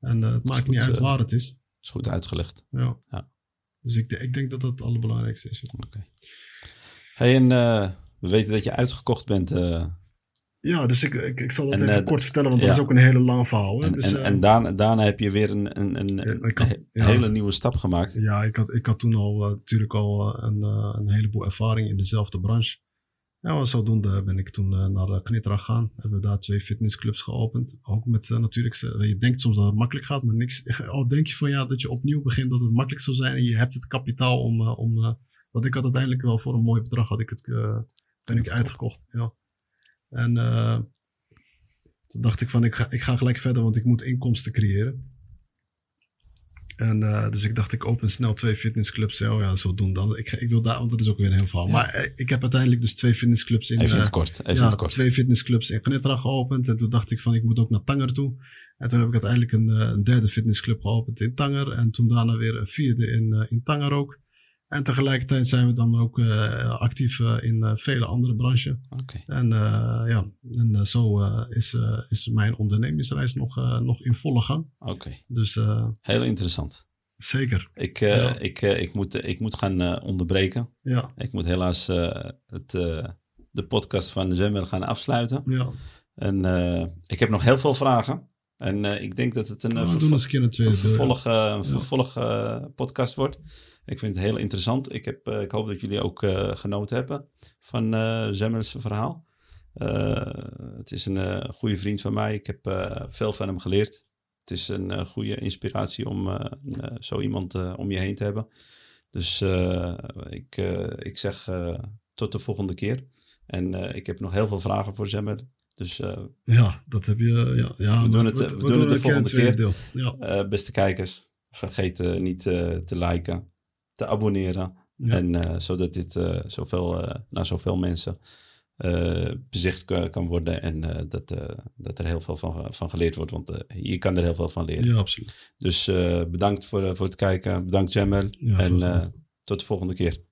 En het maakt goed, niet uit waar het is. is goed uitgelegd. Ja. ja. Dus ik, ik denk dat dat het allerbelangrijkste is. Oké. Okay. Hey, en uh, we weten dat je uitgekocht bent. Uh, ja, dus ik, ik, ik zal het en, even uh, kort vertellen, want ja. dat is ook een hele lang verhaal. Hè? En, dus, en, en daarna, daarna, heb je weer een, een, een, had, een ja. hele nieuwe stap gemaakt. Ja, ik had, ik had toen al natuurlijk al een, een heleboel ervaring in dezelfde branche. Ja, zodoende ben ik toen naar Knitra gegaan. Hebben we daar twee fitnessclubs geopend. Ook met natuurlijk, je denkt soms dat het makkelijk gaat, maar niks. Al (laughs) denk je van ja, dat je opnieuw begint, dat het makkelijk zou zijn. En je hebt het kapitaal om, om want ik had uiteindelijk wel voor een mooi bedrag had ik het, uh, ben ik uitgekocht. Ja. En uh, toen dacht ik van ik ga, ik ga gelijk verder, want ik moet inkomsten creëren. En uh, dus ik dacht ik open snel twee fitnessclubs. Ja, ja zo doen dan. Ik, ik wil daar, want dat is ook weer een heel verhaal. Ja. Maar ik heb uiteindelijk dus twee fitnessclubs in. Even het kort. Even ja, het kort. twee fitnessclubs in Gnetra geopend. En toen dacht ik van ik moet ook naar Tanger toe. En toen heb ik uiteindelijk een, een derde fitnessclub geopend in Tanger. En toen daarna weer een vierde in, in Tanger ook. En tegelijkertijd zijn we dan ook uh, actief uh, in uh, vele andere branchen. Okay. En ja, en zo is, is mijn ondernemingsreis nog, nog in volle gang. Oké. Okay. Dus, Heel interessant. Zeker. Ik, ja. ik, ik, moet, ik moet gaan onderbreken. Ja. Ik moet helaas het, de podcast van Zemmel gaan afsluiten. Ja. En ik heb nog heel veel vragen. En ik denk dat het een, tweede een vervolg, een vervolg podcast wordt. Ik vind het heel interessant. Ik, heb, uh, ik hoop dat jullie ook uh, genoten hebben van uh, Zemmels verhaal. het is een goede vriend van mij. Ik heb veel van hem geleerd. Het is een goede inspiratie om zo iemand om je heen te hebben. Dus ik, ik zeg tot de volgende keer. En ik heb nog heel veel vragen voor Zemmel. Dus, ja, dat heb je. Ja, ja, we doen het, we, we, we doen het de volgende keer. Ja. beste kijkers, vergeet niet te liken te abonneren. Ja. En uh, zodat dit uh, zoveel, uh, naar zoveel mensen bezicht kan worden. En dat, dat er heel veel van, van geleerd wordt. Want je kan er heel veel van leren. Ja, absoluut. Dus bedankt voor, voor het kijken. Bedankt Jamel. Ja, en tot de volgende keer.